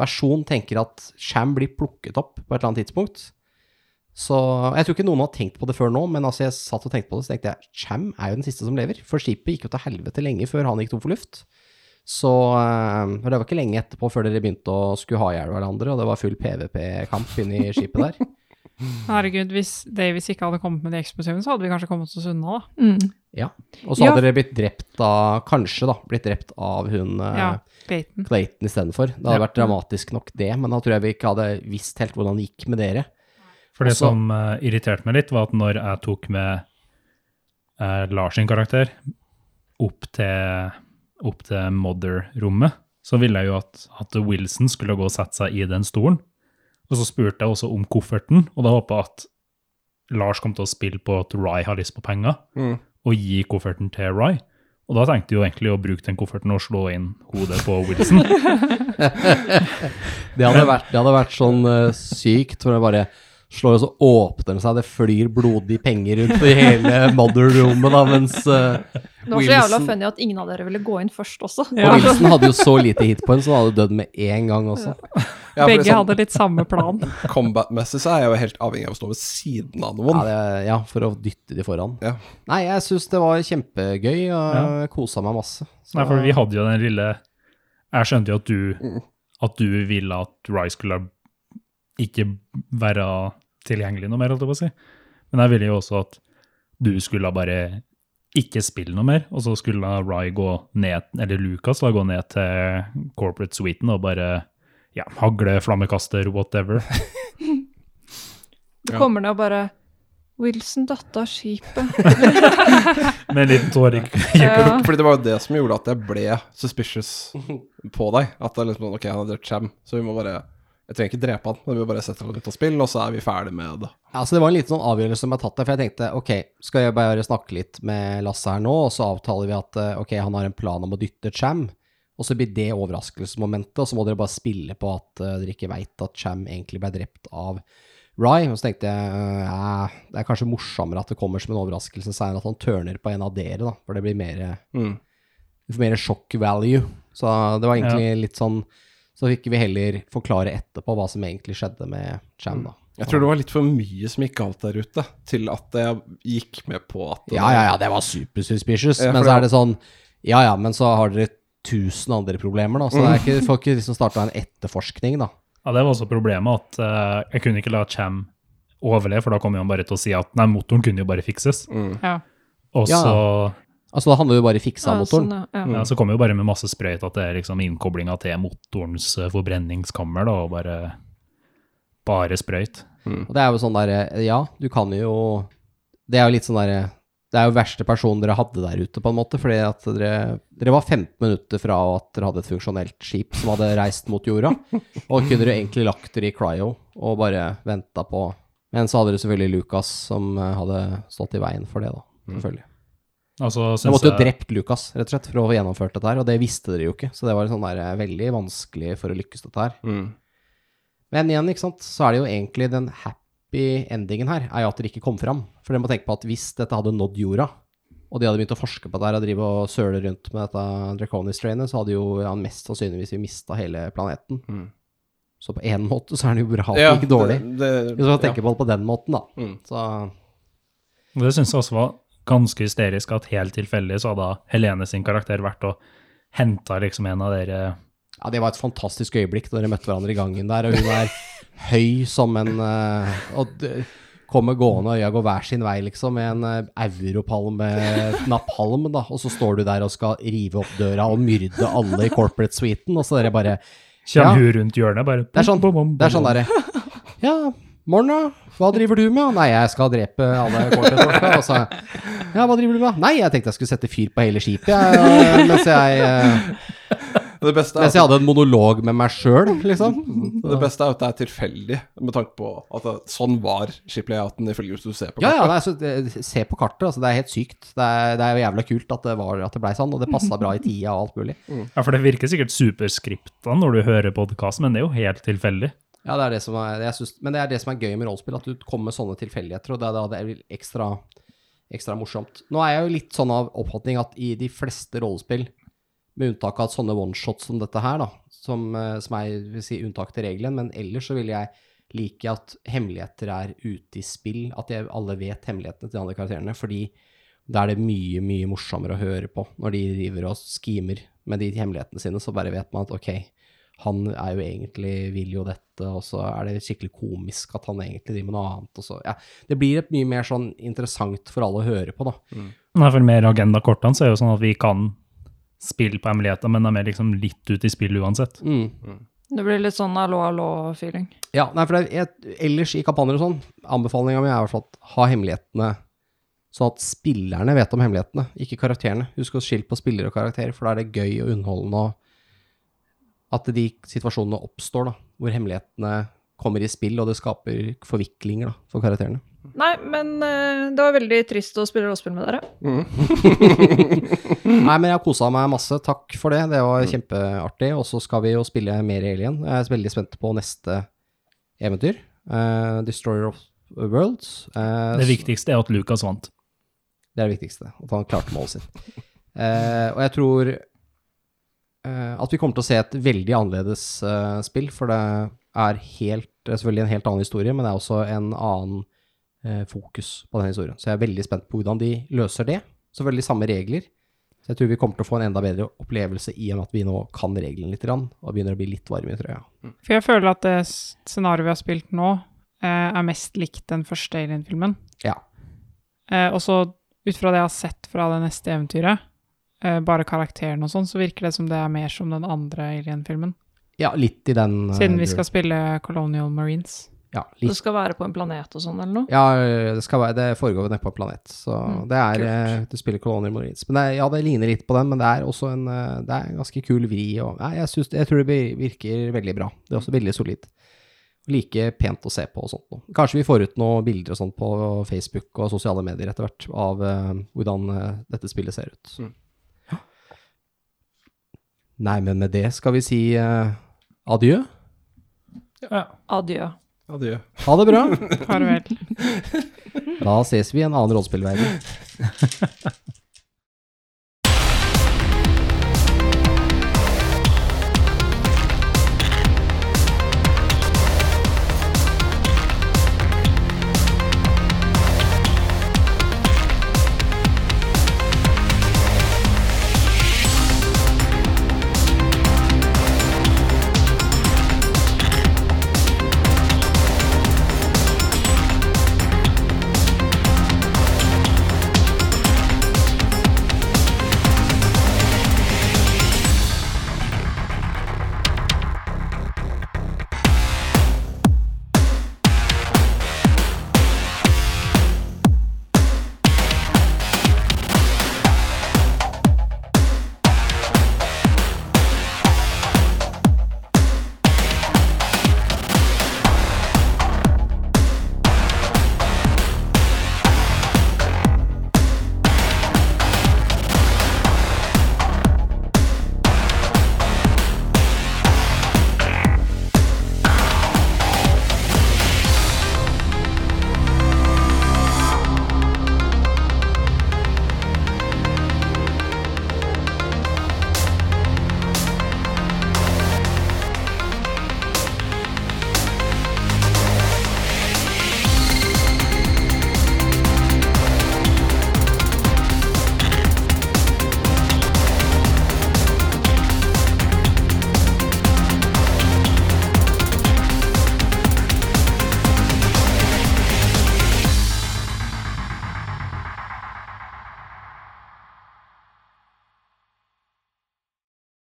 versjon tenker at Sham blir plukket opp på et eller annet tidspunkt, så Jeg tror ikke noen har tenkt på det før nå, men altså jeg satt og tenkte på det, så tenkte jeg Cham er jo den siste som lever. For skipet gikk jo til helvete lenge før han gikk tom for luft. Så eh, Det var ikke lenge etterpå før dere begynte å skulle ha i hjel hverandre, og det var full PVP-kamp inni skipet der. Herregud, hvis Davies ikke hadde kommet med de eksplosivene, så hadde vi kanskje kommet oss unna, da. Mm. Ja. Og så Ja. hadde dere blitt drept av Kanskje, da. Blitt drept av hun eh, Ja, Clayton. Clayton istedenfor. Det hadde Ja. vært dramatisk nok, det, men da tror jeg vi ikke hadde visst helt hvordan det gikk med dere. For det Også- som uh, irriterte meg litt, var at når jeg tok med uh, Lars sin karakter opp til, opp til Mother-rommet, så ville jeg jo at, at Wilson skulle gå og sette seg i den stolen. Og så spurte jeg også om kofferten, og da håpa jeg at Lars kom til å spille på at Rye har lyst på penger, Mm. og gi kofferten til Rye. Og da tenkte jeg jo egentlig å bruke den kofferten og slå inn hodet på Wilson. Det hadde vært, det hadde vært sånn uh, sykt, for det bare slår, og så åpner det seg, det flyr blodige penger rundt i hele mother-rommet, da, mens eh, Det var så jævla funny at ingen av dere ville gå inn først også. Og Wilson hadde jo så lite hitpoints, så han hadde dødd med en gang også. Ja, Ja, Begge sånn, hadde litt samme plan. Combat-messig så er jeg jo helt avhengig av å stå ved siden av noen. Ja, det, ja for å dytte de foran. Ja. Nei, jeg syns det var kjempegøy, og Ja. jeg kosa meg masse. Så- Nei, for vi hadde jo den lille Jeg skjønte jo at du, Mm. at du ville at Ry skulle ikke være tilgjengelig noe mer, holdt jeg på å si. Men jeg ville jo også at du skulle bare ikke spille noe mer, og så skulle Ry gå ned, eller Lucas da, gå ned til corporate suiten og bare ja, hagle, flammekaster, whatever. Du kommer ned og bare Wilson datt av skipet. Med en liten tåre i Ja. Fordi det var jo det som gjorde at jeg ble suspicious på deg. At det er liksom sånn, ok, han har drept Cham, så vi må bare Jeg trenger ikke drepe han, men vi bare sette han ut av spill, og så er vi ferdig med det. Ja, så Det var en liten sånn avgjørelse som jeg har tatt der, for jeg tenkte ok, skal jeg bare snakke litt med Lasse her nå, og så avtaler vi at eh, ok, han har en plan om å dytte Cham, og så blir det overraskelsesmomentet, og så må dere bare spille på at eh, dere ikke veit at Cham egentlig ble drept av Ry. Og så tenkte jeg eh, ja, det er kanskje morsommere at det kommer som en overraskelse seinere at han tørner på en av dere, da, for det blir mer Mm. vi får mer shock value. Så det var egentlig litt sånn Så fikk vi heller forklare etterpå hva som egentlig skjedde med Cham, da. Jeg tror det var litt for mye som gikk galt der ute, til at jeg gikk med på at Ja, ja, ja, det var supersuspicious. Ja, men så er det sånn Ja, ja, men så har dere tusen andre problemer, da. Så det er Mm. ikke, får ikke liksom starta en etterforskning, da. Ja, det var også problemet at uh, jeg kunne ikke la Cham overleve, for da kom han bare til å si at nei, motoren kunne jo bare fikses. Mm. Ja. Og Ja. Så Altså, da handler det jo bare om å fikse av motoren. sånn, ja. Ja, så kommer jo bare med masse sprøyt at det er liksom innkoblinga til motorens eh, forbrenningskammer, da, og bare bare sprøyt. Og det er jo sånn derre Ja, du kan jo Det er jo litt sånn derre Det er jo verste personen dere hadde der ute, på en måte. Fordi at dere Dere var 15 minutter fra at dere hadde et funksjonelt skip som hadde reist mot jorda. Og kunne dere egentlig lagt dere i cryo og bare venta på Men så hadde dere selvfølgelig Lucas som eh, hadde stått i veien for det, da. Selvfølgelig. Altså, de måtte jo jeg, drept Lucas, rett og slett, for å få gjennomført dette her, og det visste dere jo ikke. Så det var sånn der, eh, veldig vanskelig for å lykkes, dette her. Mm. Men igjen, ikke sant, så er det jo egentlig den happy endingen her, er jo at dere ikke kom fram. For dere må tenke på at hvis dette hadde nådd jorda, og de hadde begynt å forske på det her og drive og søle rundt med dette Draconis-trainet, så hadde jo ja, mest sannsynligvis vi mista hele planeten. Mm. Så på én måte så er det jo bra Ja, dårlig. det- det- Hvis man ja. tenker på det på den måten, da. Mm. Så det syns jeg også var ganske hysterisk at helt tilfeldig så hadde Helene sin karakter vært og henta liksom en av dere. Ja, det var et fantastisk øyeblikk da dere møtte hverandre i gangen der, og hun er høy som en eh, Og kommer gående, og øya går hver sin vei, liksom, med en uh, europalm med napalm, da, og så står du der og skal rive opp døra og myrde alle i corporate suiten, og så dere bare Kommer Ja. hun rundt hjørnet, bare Det er sånn, bom, bom, bom, det er sånn derre Ja, Morgen, da? Hva driver du med? Nei, jeg skal drepe alle kortetfolka. Og så Ja, hva driver du med? Nei, jeg tenkte jeg skulle sette fyr på hele skipet, jeg. Mens jeg, eh, Det beste er mens jeg hadde en monolog med meg sjøl, liksom. Det beste er at det er tilfeldig, med tanke på at det, sånn var shiplayouten ifølge hvis du ser på kartet. Ja, ja, altså, det- se på kartet. Altså, det er helt sykt. Det er, det er jo jævla kult at det, var, at det blei sånn, og det passa bra i tida og alt mulig. Ja, for det virker sikkert superskripta når du hører podkasten, men det er jo helt tilfeldig. Ja, det er det som er, synes, men det er det som er gøy med rollespill, at du kommer med sånne tilfeldigheter, og det er da det er ekstra, ekstra morsomt. Nå er jeg jo litt sånn av oppfatning at i de fleste rollespill, med unntak av sånne one-shots som dette her, da, som, eh, som er vil si, unntak til regelen, men ellers så vil jeg like at hemmeligheter er ute i spill, at jeg, alle vet hemmelighetene til de andre karakterene, fordi da er det mye, mye morsommere å høre på når de driver og skimer med de hemmelighetene sine, så bare vet man at ok, han er jo egentlig, vil jo dette, og så er det skikkelig komisk at han egentlig driver med noe annet, og så, ja. Det blir et mye mer sånn interessant for alle å høre på, da. Nei, for mer agendakortene så er jo sånn at vi kan spille på hemmeligheter, men de er liksom litt ute i spill uansett. Mm. Det blir litt sånn hallo, hallo-feeling. Ja, nei, for det er, ellers i kampanjer og sånn, anbefalinga mi er i hvert fall at ha hemmelighetene sånn at spillerne vet om hemmelighetene, ikke karakterene. Husk å skille på spiller og karakter, for da er det gøy og underholdende og at de situasjonene oppstår, da, hvor hemmelighetene kommer i spill, og det skaper forviklinger da, for karakterene. Nei, men eh, det var veldig trist å spille rollespill med dere. Nei, men jeg har kosa meg masse. Takk for det. Det var kjempeartig. Og så skal vi jo spille mer Alien. Jeg er veldig spent på neste eventyr. Uh, Destroyer of Worlds. Uh, Det viktigste er at Lucas vant. Det er det viktigste. At han klarte målet sitt. Uh, og jeg tror at vi kommer til å se et veldig annerledes eh, spill, for det er helt, det er selvfølgelig en helt annen historie, men det er også en annen eh, fokus på den historien. Så jeg er veldig spent på hvordan de løser det. Selvfølgelig samme regler. Så jeg tror vi kommer til å få en enda bedre opplevelse i og med at vi nå kan reglene litt, og begynner å bli litt varme i trøya. For jeg føler at det scenarioet vi har spilt nå, eh, er mest likt den første Alien-filmen. Ja. Eh, og så ut fra det jeg har sett fra det neste eventyret, eh, bare karakteren og sånn, så virker det som det er mer som den andre Alien-filmen. Ja, litt i den eh, Siden vi skal spille Colonial Marines. Ja, litt. Det skal være på en planet og sånn, eller noe? Ja, det, skal være, det foregår nede på en planet. Så Mm, det er kult. eh, Du spiller Colonial Marines. Men det ja, det ligner litt på den, men det er også en, eh, det er en ganske kul vri. Og, nei, jeg, synes, jeg tror det virker veldig bra. Det er også veldig solid. Like pent å se på og sånt noe. Kanskje vi får ut noen bilder og sånt på Facebook og sosiale medier etter hvert av uh, hvordan uh, dette spillet ser ut. Mm. Nei, men med det skal vi si uh, adjø. Ja. Adjø. Adjø. Ha det bra. Farvel. Da ses vi i en annen rollespillverden.